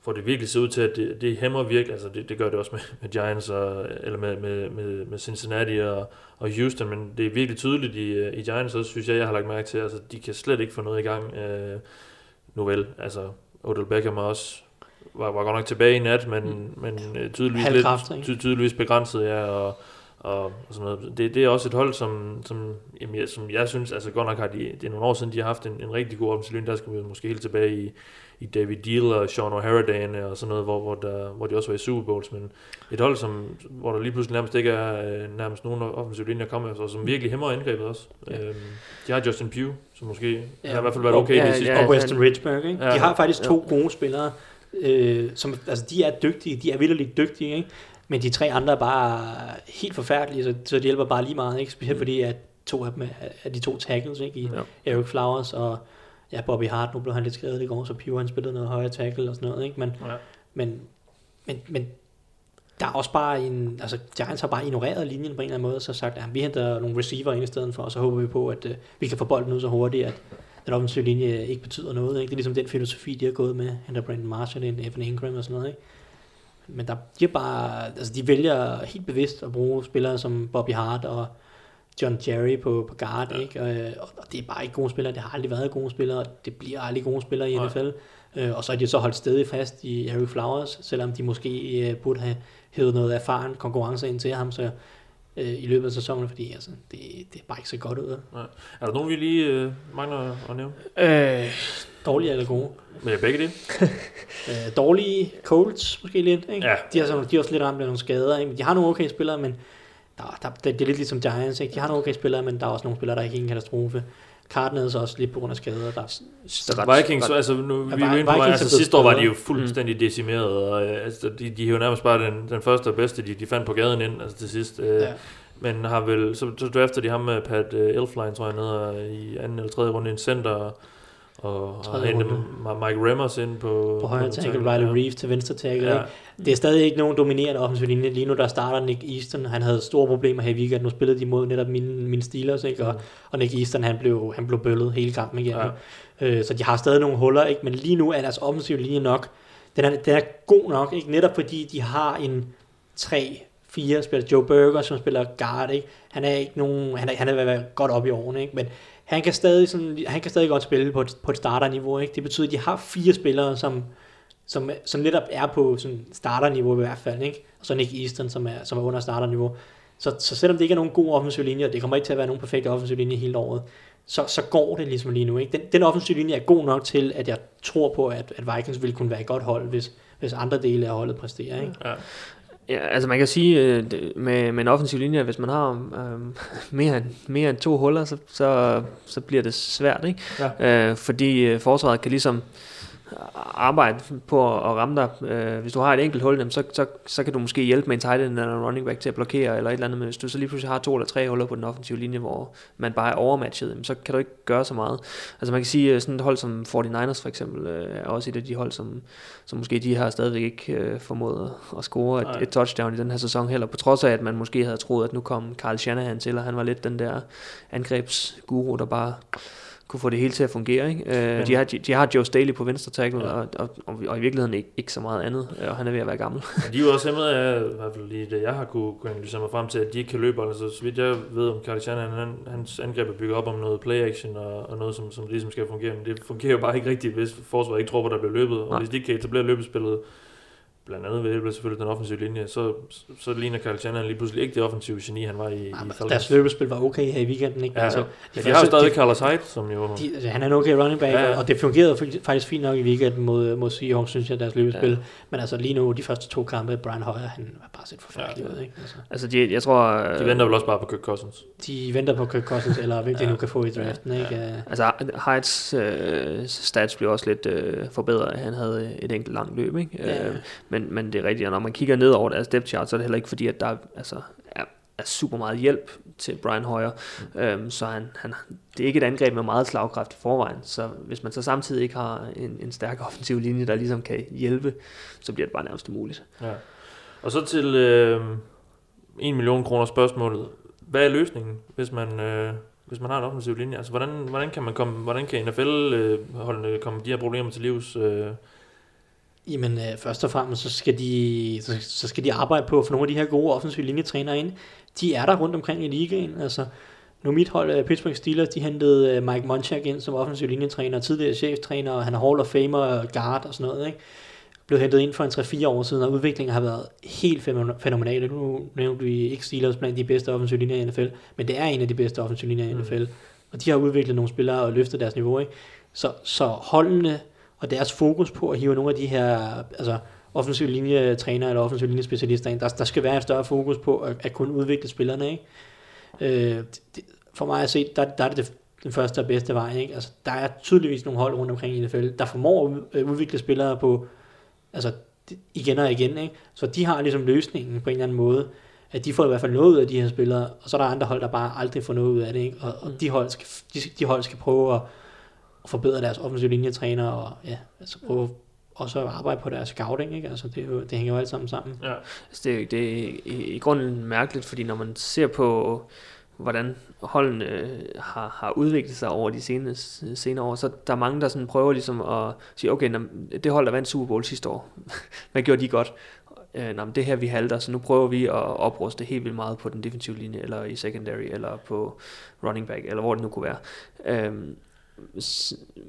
A: hvor det virkelig ser ud til, at det, det hæmmer virkelig, altså det, det gør det også med, med Giants, og, eller med, med, med, med Cincinnati og, og Houston, men det er virkelig tydeligt i, i Giants også, synes jeg, jeg har lagt mærke til, altså de kan slet ikke få noget i gang. Øh, nu vel, altså Odell Beckham er også, var, var godt nok tilbage i nat, men, mm. men øh, tydeligvis, lidt, ty, tydeligvis begrænset, ja, og, og, og sådan noget. Det, det er også et hold, som, som, jamen, jeg, som jeg synes, altså godt nok har de, det er nogle år siden, de har haft en, en rigtig god offensiv der skal vi måske helt tilbage i, i David Deal og Sean O'Hara og sådan noget, hvor, hvor, der, hvor de også var i Super Bowls, men et hold, som, hvor der lige pludselig nærmest ikke er øh, nærmest nogen offensiv linje at komme efter, og som virkelig hæmmer angrebet også. Ja. Øhm, de har Justin Pugh, som måske ja. har i hvert fald været okay
C: ja,
A: det sidste
C: ja, Og Weston Richburg, ikke? Ja. De har faktisk to ja. gode spillere, øh, som, altså de er dygtige, de er vildt dygtige, ikke? Men de tre andre er bare helt forfærdelige, så, så det hjælper bare lige meget, ikke? Specielt mm. fordi, at to af dem er, er de to tackles, ikke? I ja. Eric Flowers og ja, Bobby Hart, nu blev han lidt skadet i går, så Pure han spillede noget højere tackle og sådan noget, ikke? Men, ja. men, men, men der er også bare en, altså Giants har bare ignoreret linjen på en eller anden måde, så sagt, at vi henter nogle receiver ind i stedet for, og så håber vi på, at uh, vi kan få bolden ud så hurtigt, at den offensive linje ikke betyder noget. Ikke? Det er ligesom den filosofi, de har gået med, henter Brandon Marshall ind, Evan Ingram og sådan noget. Ikke? Men der de bare, altså de vælger helt bevidst at bruge spillere som Bobby Hart og John Jerry på, på guard, ja. ikke? Og, og, det er bare ikke gode spillere, det har aldrig været gode spillere, og det bliver aldrig gode spillere i NFL. Øh, og så er de så holdt stadig fast i Eric Flowers, selvom de måske øh, burde have hævet noget erfaren konkurrence ind til ham, så øh, i løbet af sæsonen, fordi altså, det, det er bare ikke så godt ud.
A: Ja. Er der nogen, vi lige øh, mangler at nævne?
C: Øh, dårlige eller gode?
A: Men begge det.
C: øh, dårlige Colts måske lidt. Ikke? Ja. De, har så, de har også lidt ramt af nogle skader. Ikke? De har nogle okay spillere, men der, der, det, det er lidt ligesom Giants. Ikke? De har nogle okay spillere, men der er også nogle spillere, der er ikke en katastrofe. Cardinals også lidt på grund af skader. Der,
A: der Vikings, ret, altså nu, vi er på, altså sidste år var de jo fuldstændig mm. decimeret, og altså, de, de jo nærmest bare den, den første og bedste, de, de fandt på gaden ind, altså til sidst. Øh, ja. Men har vel, så, så efter de ham med Pat uh, Elfline, tror jeg, nede i anden eller tredje runde i en center, og har hentet Mike Remmers ind på...
C: På højre tackle, Riley ja. Reeves til venstre tackle. Ja. Det er stadig ikke nogen dominerende offensiv linje. Lige nu der starter Nick Easton. Han havde store problemer her i weekend. Nu spillede de mod netop mine, mine Steelers, ikke? Og, mm. og Nick Easton han blev, han blev bøllet hele kampen igen. Ja. Øh, så de har stadig nogle huller, ikke? men lige nu er deres offensiv linje nok. Den er, den er god nok, ikke? netop fordi de har en 3 fire spiller Joe Burger, som spiller guard, ikke? Han er ikke nogen, han er, han er godt op i årene, ikke? Men han kan stadig, sådan, han kan stadig godt spille på et, på et starterniveau. Ikke? Det betyder, at de har fire spillere, som, som, som netop er på sådan starterniveau i hvert fald. Ikke? Og så Nick Easton, som er, som er under starterniveau. Så, så selvom det ikke er nogen god offensiv linje, og det kommer ikke til at være nogen perfekt offensiv linje hele året, så, så går det ligesom lige nu. Ikke? Den, den offensiv linje er god nok til, at jeg tror på, at, at Vikings vil kunne være et godt hold, hvis, hvis andre dele af holdet præsterer. Ikke? Ja.
B: Ja, altså man kan sige, øh, med, med en offensiv linje, hvis man har øh, mere, end, mere end to huller, så, så, så bliver det svært, ikke? Ja. Øh, fordi øh, forsvaret kan ligesom arbejde på at ramme dig. Øh, hvis du har et enkelt hul, så, så, så kan du måske hjælpe med en tight end eller en running back til at blokere eller et eller andet, men hvis du så lige pludselig har to eller tre huller på den offensive linje, hvor man bare er overmatchet, så kan du ikke gøre så meget. Altså man kan sige, sådan et hold som 49ers for eksempel, øh, er også et af de hold, som, som måske de har stadigvæk ikke øh, formået at score et, et touchdown i den her sæson heller, på trods af, at man måske havde troet, at nu kom Carl Shanahan til, og han var lidt den der angrebsguru, der bare kunne få det hele til at fungere. Ikke? Øh, Men, de, har, de, de har Joe Staley på venstre tackle, ja. og, og, og, og, i virkeligheden ikke, ikke så meget andet, og han er ved at være gammel.
A: Men de er jo også hæmmet af, i hvert fald lige det, jeg har kunne, kunne analysere mig frem til, at de ikke kan løbe, altså så vidt jeg ved om Shannon, han, hans angreb er bygget op om noget play action og, og noget, som, som ligesom skal fungere, men det fungerer jo bare ikke rigtigt, hvis forsvaret ikke tror på, der bliver løbet, og Nej. hvis de ikke kan etablere løbespillet, blandt andet ved hjælp selvfølgelig den offensive linje, så, så ligner Carl Shannon lige pludselig ikke det offensive geni, han var i, ja, i
C: Falcons. Deres løbespil var okay her i weekenden, ikke?
A: Ja, altså, de, de har jo stadig Carlos Hyde, som jo... De,
C: altså, han er en okay running back, ja, ja. og det fungerede faktisk fint nok i weekenden mod, mod Seahawks, synes jeg, deres løbespil. Ja. Men altså lige nu, de første to kampe, Brian Hoyer, han var bare set forfærdelig ja, ud, ikke? Altså,
B: altså de, jeg tror...
A: De venter vel også bare på Kirk Cousins.
C: De venter på Kirk Cousins, eller hvem de nu kan få i draften, ja. ikke? Ja.
B: Altså Hydes øh, stats blev også lidt øh, forbedret, han havde et enkelt langt løb, ikke? Ja. Øh, men, men det er rigtigt, når man kigger ned over deres depth chart, så er det heller ikke fordi, at der altså, er, er super meget hjælp til Brian Hoyer. Mm. Øhm, så han, han, det er ikke et angreb med meget slagkraft i forvejen. Så hvis man så samtidig ikke har en, en stærk offensiv linje, der ligesom kan hjælpe, så bliver det bare nærmest umuligt. Ja.
A: Og så til øh, 1 million kroner spørgsmålet. Hvad er løsningen, hvis man... Øh hvis man har en offensiv linje. Altså, hvordan, hvordan kan man komme, hvordan kan NFL-holdene øh, komme de her problemer til livs? Øh,
C: Jamen, øh, først og fremmest, så skal, de, så, så skal de arbejde på at få nogle af de her gode offensive linjetrænere ind. De er der rundt omkring i ligaen. Altså, nu mit hold, uh, Pittsburgh Steelers, de hentede uh, Mike Munchak ind som offensiv linjetræner, tidligere cheftræner, og han er Hall of Famer, guard og sådan noget. Ikke? blev hentet ind for en 3-4 år siden, og udviklingen har været helt fænomenal. Nu nævnte vi ikke Steelers blandt de bedste offensive linjer i NFL, men det er en af de bedste offensive linjer i NFL. Mm. Og de har udviklet nogle spillere og løftet deres niveau. Ikke? Så, så holdene og deres fokus på at hive nogle af de her altså, offensiv linjetræner eller offensiv linjespecialister ind, der, der skal være et større fokus på at, at kunne udvikle spillerne. Ikke? Øh, det, for mig at se, der, der er det den første og bedste vej. Ikke? Altså, der er tydeligvis nogle hold rundt omkring i NFL, der formår at øh, udvikle spillere på altså, igen og igen. Ikke? Så de har ligesom løsningen på en eller anden måde, at de får i hvert fald noget ud af de her spillere, og så er der andre hold, der bare aldrig får noget ud af det. Ikke? Og, og de, hold skal, de, de hold skal prøve at, at forbedre deres offensive linjetræner, og ja, altså prøve og så arbejde på deres scouting, ikke? Altså, det, jo, det hænger jo alt sammen sammen.
B: Ja. Altså, det, er, det er i, i grunden mærkeligt, fordi når man ser på, hvordan holdene øh, har, har udviklet sig over de senere, senere år, så der er mange, der sådan prøver ligesom at sige, okay, når, det hold, der vandt Super Bowl sidste år, hvad gjorde de godt? Øh, nå, det her vi halter, så nu prøver vi at opruste helt vildt meget på den defensive linje, eller i secondary, eller på running back, eller hvor det nu kunne være. Øh,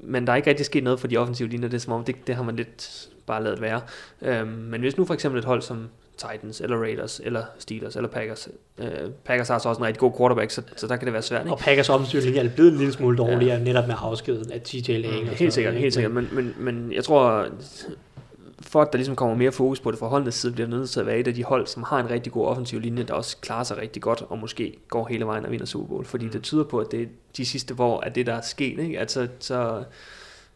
B: men der er ikke rigtig sket noget for de offensive linjer, det er som om, det, det har man lidt bare lavet være. Øhm, men hvis nu for eksempel et hold som Titans, eller Raiders, eller Steelers, eller Packers. Øh, Packers har så også en rigtig god quarterback, så, så der kan det være svært. Ikke?
C: Og Packers offensive linje er blevet en lille smule dårligere, ja. netop med afskeden af TJ Lang. Mm,
B: helt sikkert, helt sikkert. Men, men, men jeg tror, for at der ligesom kommer mere fokus på det fra holdenes side, bliver nødt til at være et af de hold, som har en rigtig god offensiv linje, der også klarer sig rigtig godt, og måske går hele vejen og vinder Super Bowl. Fordi det tyder på, at det er de sidste år, at det der er sket. Ikke? Altså, så,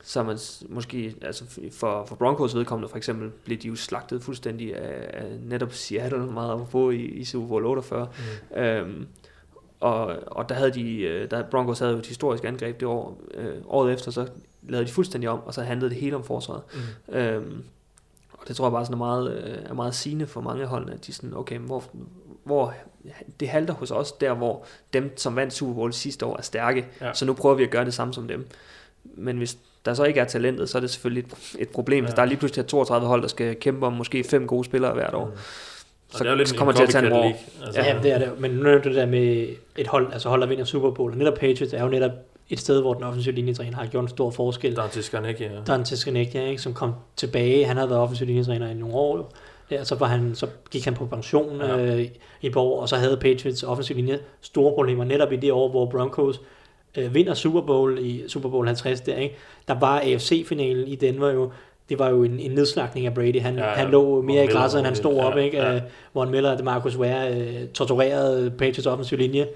B: så man måske, altså for, for Broncos vedkommende for eksempel, blev de jo slagtet fuldstændig af, af netop Seattle meget på i, i Super Bowl 48. Mm. Øhm, og, og der havde de, øh, der Broncos havde jo et historisk angreb det år, øh, året efter, så lavede de fuldstændig om, og så handlede det hele om forsvaret. Mm. Øhm, og det tror jeg bare sådan er meget, øh, er meget sigende for mange hold, at de sådan, okay, hvor, hvor det halter hos os, der hvor dem, som vandt Super Bowl sidste år, er stærke, ja. så nu prøver vi at gøre det samme som dem. Men hvis der så ikke er talentet, så er det selvfølgelig et, et problem, ja. hvis der er lige pludselig 32 hold, der skal kæmpe om måske fem gode spillere hvert år. Mm.
C: Så, det er jo lidt så kommer det til at tage en år. Altså. Ja, det er det. Men nu er det der med et hold, altså hold, der vinder Super Bowl. Netop Patriots er jo netop et sted, hvor den offensive linjetræner har gjort en stor forskel.
A: Dante Skarnecki, ja.
C: Dante Skarnecki, ja, ikke, som kom tilbage. Han havde været offensiv linjetræner i nogle år. Ja, så, var han, så gik han på pension ja. øh, i et år, og så havde Patriots offensiv linje store problemer netop i det år, hvor Broncos øh, vinder Super Bowl i Super Bowl 50 der, ikke? Der var AFC-finalen i Denver jo, det var jo en, en nedslagning af Brady. Han, ja, ja. han lå mere i græsset, end han stod ja, op, ikke? Ja. Uh, Von Miller og Marcus Ware uh, torturerede Patriots offensiv linje.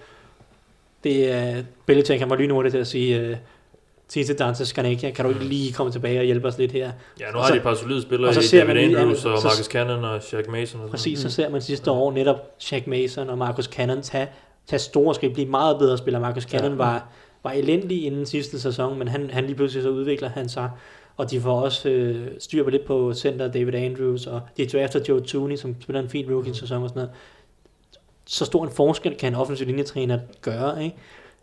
C: Det er uh, Belichick, han var lynhurtigt til at sige, uh, sige til Dante Skarnecchia, kan du ikke lige komme tilbage og hjælpe os lidt her?
A: Ja, nu har de et par solide spillere og så ser David man, Andrews og Marcus Cannon og Shaq Mason. Og
C: præcis, så ser man sidste år netop Shaq Mason og Marcus Cannon tage, tage store skridt, blive meget bedre spillere. Marcus Cannon ja. var, var elendig inden sidste sæson, men han, han lige pludselig så udvikler han sig og de får også øh, styr på lidt på center David Andrews, og de drafter Joe Tooney, som spiller en fin rookie-sæson og sådan noget. Så stor en forskel kan en offensiv linjetræner gøre, ikke?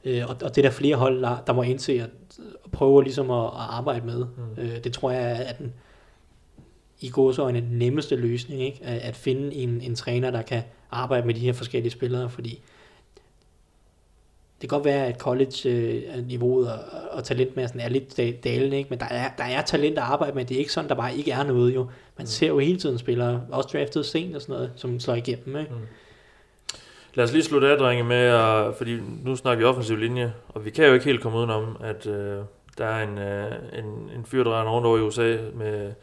C: Øh, og, og det er der flere hold, der, der må indse at, at prøve ligesom at, at arbejde med. Mm. Øh, det tror jeg er den i gåsøjne den nemmeste løsning, ikke? At, at finde en, en træner, der kan arbejde med de her forskellige spillere, fordi det kan godt være, at college-niveauet og, og talentmassen er lidt dalende, ikke? men der er, der er talent at arbejde med. Det er ikke sådan, der bare ikke er noget. Jo. Man mm. ser jo hele tiden spillere, også draftet sent og sådan noget, som slår igennem. Ikke? Mm.
A: Lad os lige slutte af, drenge, med, at, fordi nu snakker vi offensiv linje, og vi kan jo ikke helt komme udenom, at øh, der er en, øh, en, en fyr, der render rundt over i USA med,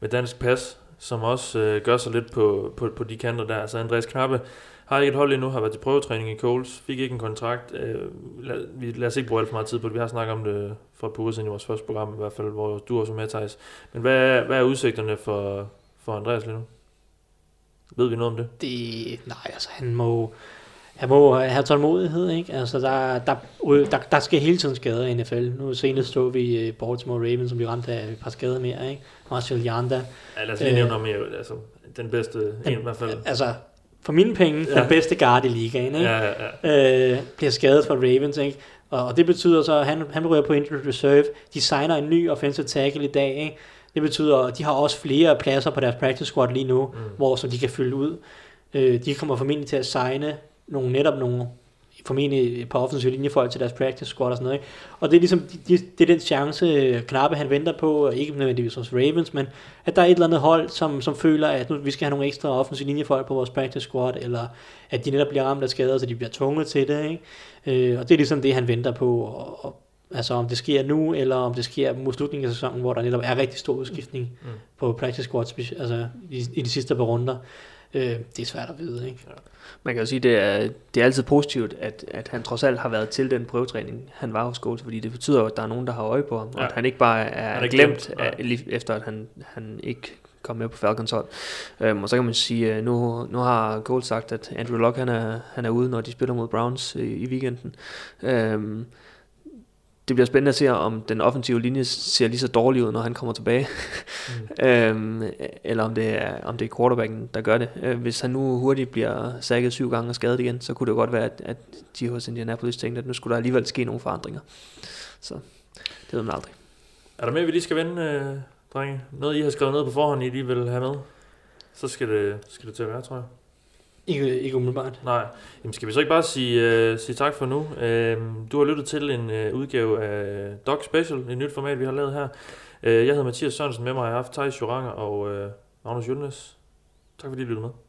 A: med dansk pas, som også øh, gør sig lidt på, på, på de kanter der. Altså Andreas Knappe, har ikke et hold endnu, har været til prøvetræning i Coles, fik ikke en kontrakt. Øh, lad, vi, lad os ikke bruge alt for meget tid på det, vi har snakket om det for et par uger siden i vores første program, i hvert fald, hvor du også var med, Thijs. Men hvad, hvad er udsigterne for, for Andreas lige nu? Ved vi noget om det?
C: det nej, altså han må, han må have tålmodighed, ikke? Altså der, der, der, der skal hele tiden skader i NFL. Nu senest så vi øh, Baltimore Ravens, som vi ramte af et par skader mere, ikke? Marshall Yanda.
A: Ja, lad os lige nævne øh, ham altså, den bedste, den, en, i hvert fald.
C: Altså, for mine penge, ja. den bedste guard i ligaen, ikke? Ja, ja, ja. Øh, bliver skadet for Ravens, ikke? Og, og det betyder så, at han, han ryger på injured reserve. De signer en ny offensive tackle i dag, ikke? Det betyder, at de har også flere pladser på deres practice squad lige nu, mm. hvor så de kan fylde ud. Øh, de kommer formentlig til at signe nogle, netop nogle formentlig et par offensive linjefolk til deres practice squad og sådan noget. Ikke? Og det er ligesom, det, det er den chance, Knappe han venter på, ikke nødvendigvis hos Ravens, men at der er et eller andet hold, som, som føler, at nu, vi skal have nogle ekstra offensive linjefolk på vores practice squad, eller at de netop bliver ramt af skader, så de bliver tvunget til det. Ikke? Øh, og det er ligesom det, han venter på, og, og Altså om det sker nu, eller om det sker mod slutningen af sæsonen, hvor der netop er rigtig stor udskiftning mm. på practice squad, altså i, i de sidste par runder. Øh, det er svært at vide, ikke? Ja.
B: Man kan jo sige, det er, det er altid positivt, at, at han trods alt har været til den prøvetræning, han var hos Scholes, fordi det betyder jo, at der er nogen, der har øje på ham, ja. og at han ikke bare er, er glemt, glemt af, efter at han, han ikke kom med på Falcons hold. Øhm, og så kan man sige, nu, nu har Gold sagt, at Andrew Luck han er, han er ude, når de spiller mod Browns i, i weekenden. Øhm, det bliver spændende at se, om den offensive linje ser lige så dårlig ud, når han kommer tilbage. Mm. øhm, eller om det, er, om det er quarterbacken, der gør det. Øh, hvis han nu hurtigt bliver sækket syv gange og skadet igen, så kunne det godt være, at, at de hos Indianapolis tænkte, at nu skulle der alligevel ske nogle forandringer. Så det ved man aldrig.
A: Er der mere, vi lige skal vende, øh, drenge? Noget, I har skrevet ned på forhånd, I lige vil have med? Så skal det, skal det til at være, tror jeg.
C: Ikke, ikke umiddelbart.
A: Nej. Jamen skal vi så ikke bare sige, uh, sige tak for nu? Uh, du har lyttet til en uh, udgave af Dog Special, et nyt format, vi har lavet her. Uh, jeg hedder Mathias Sørensen, med mig jeg har haft Thijs Joranger og uh, Magnus Jølnes. Tak fordi I lyttede med.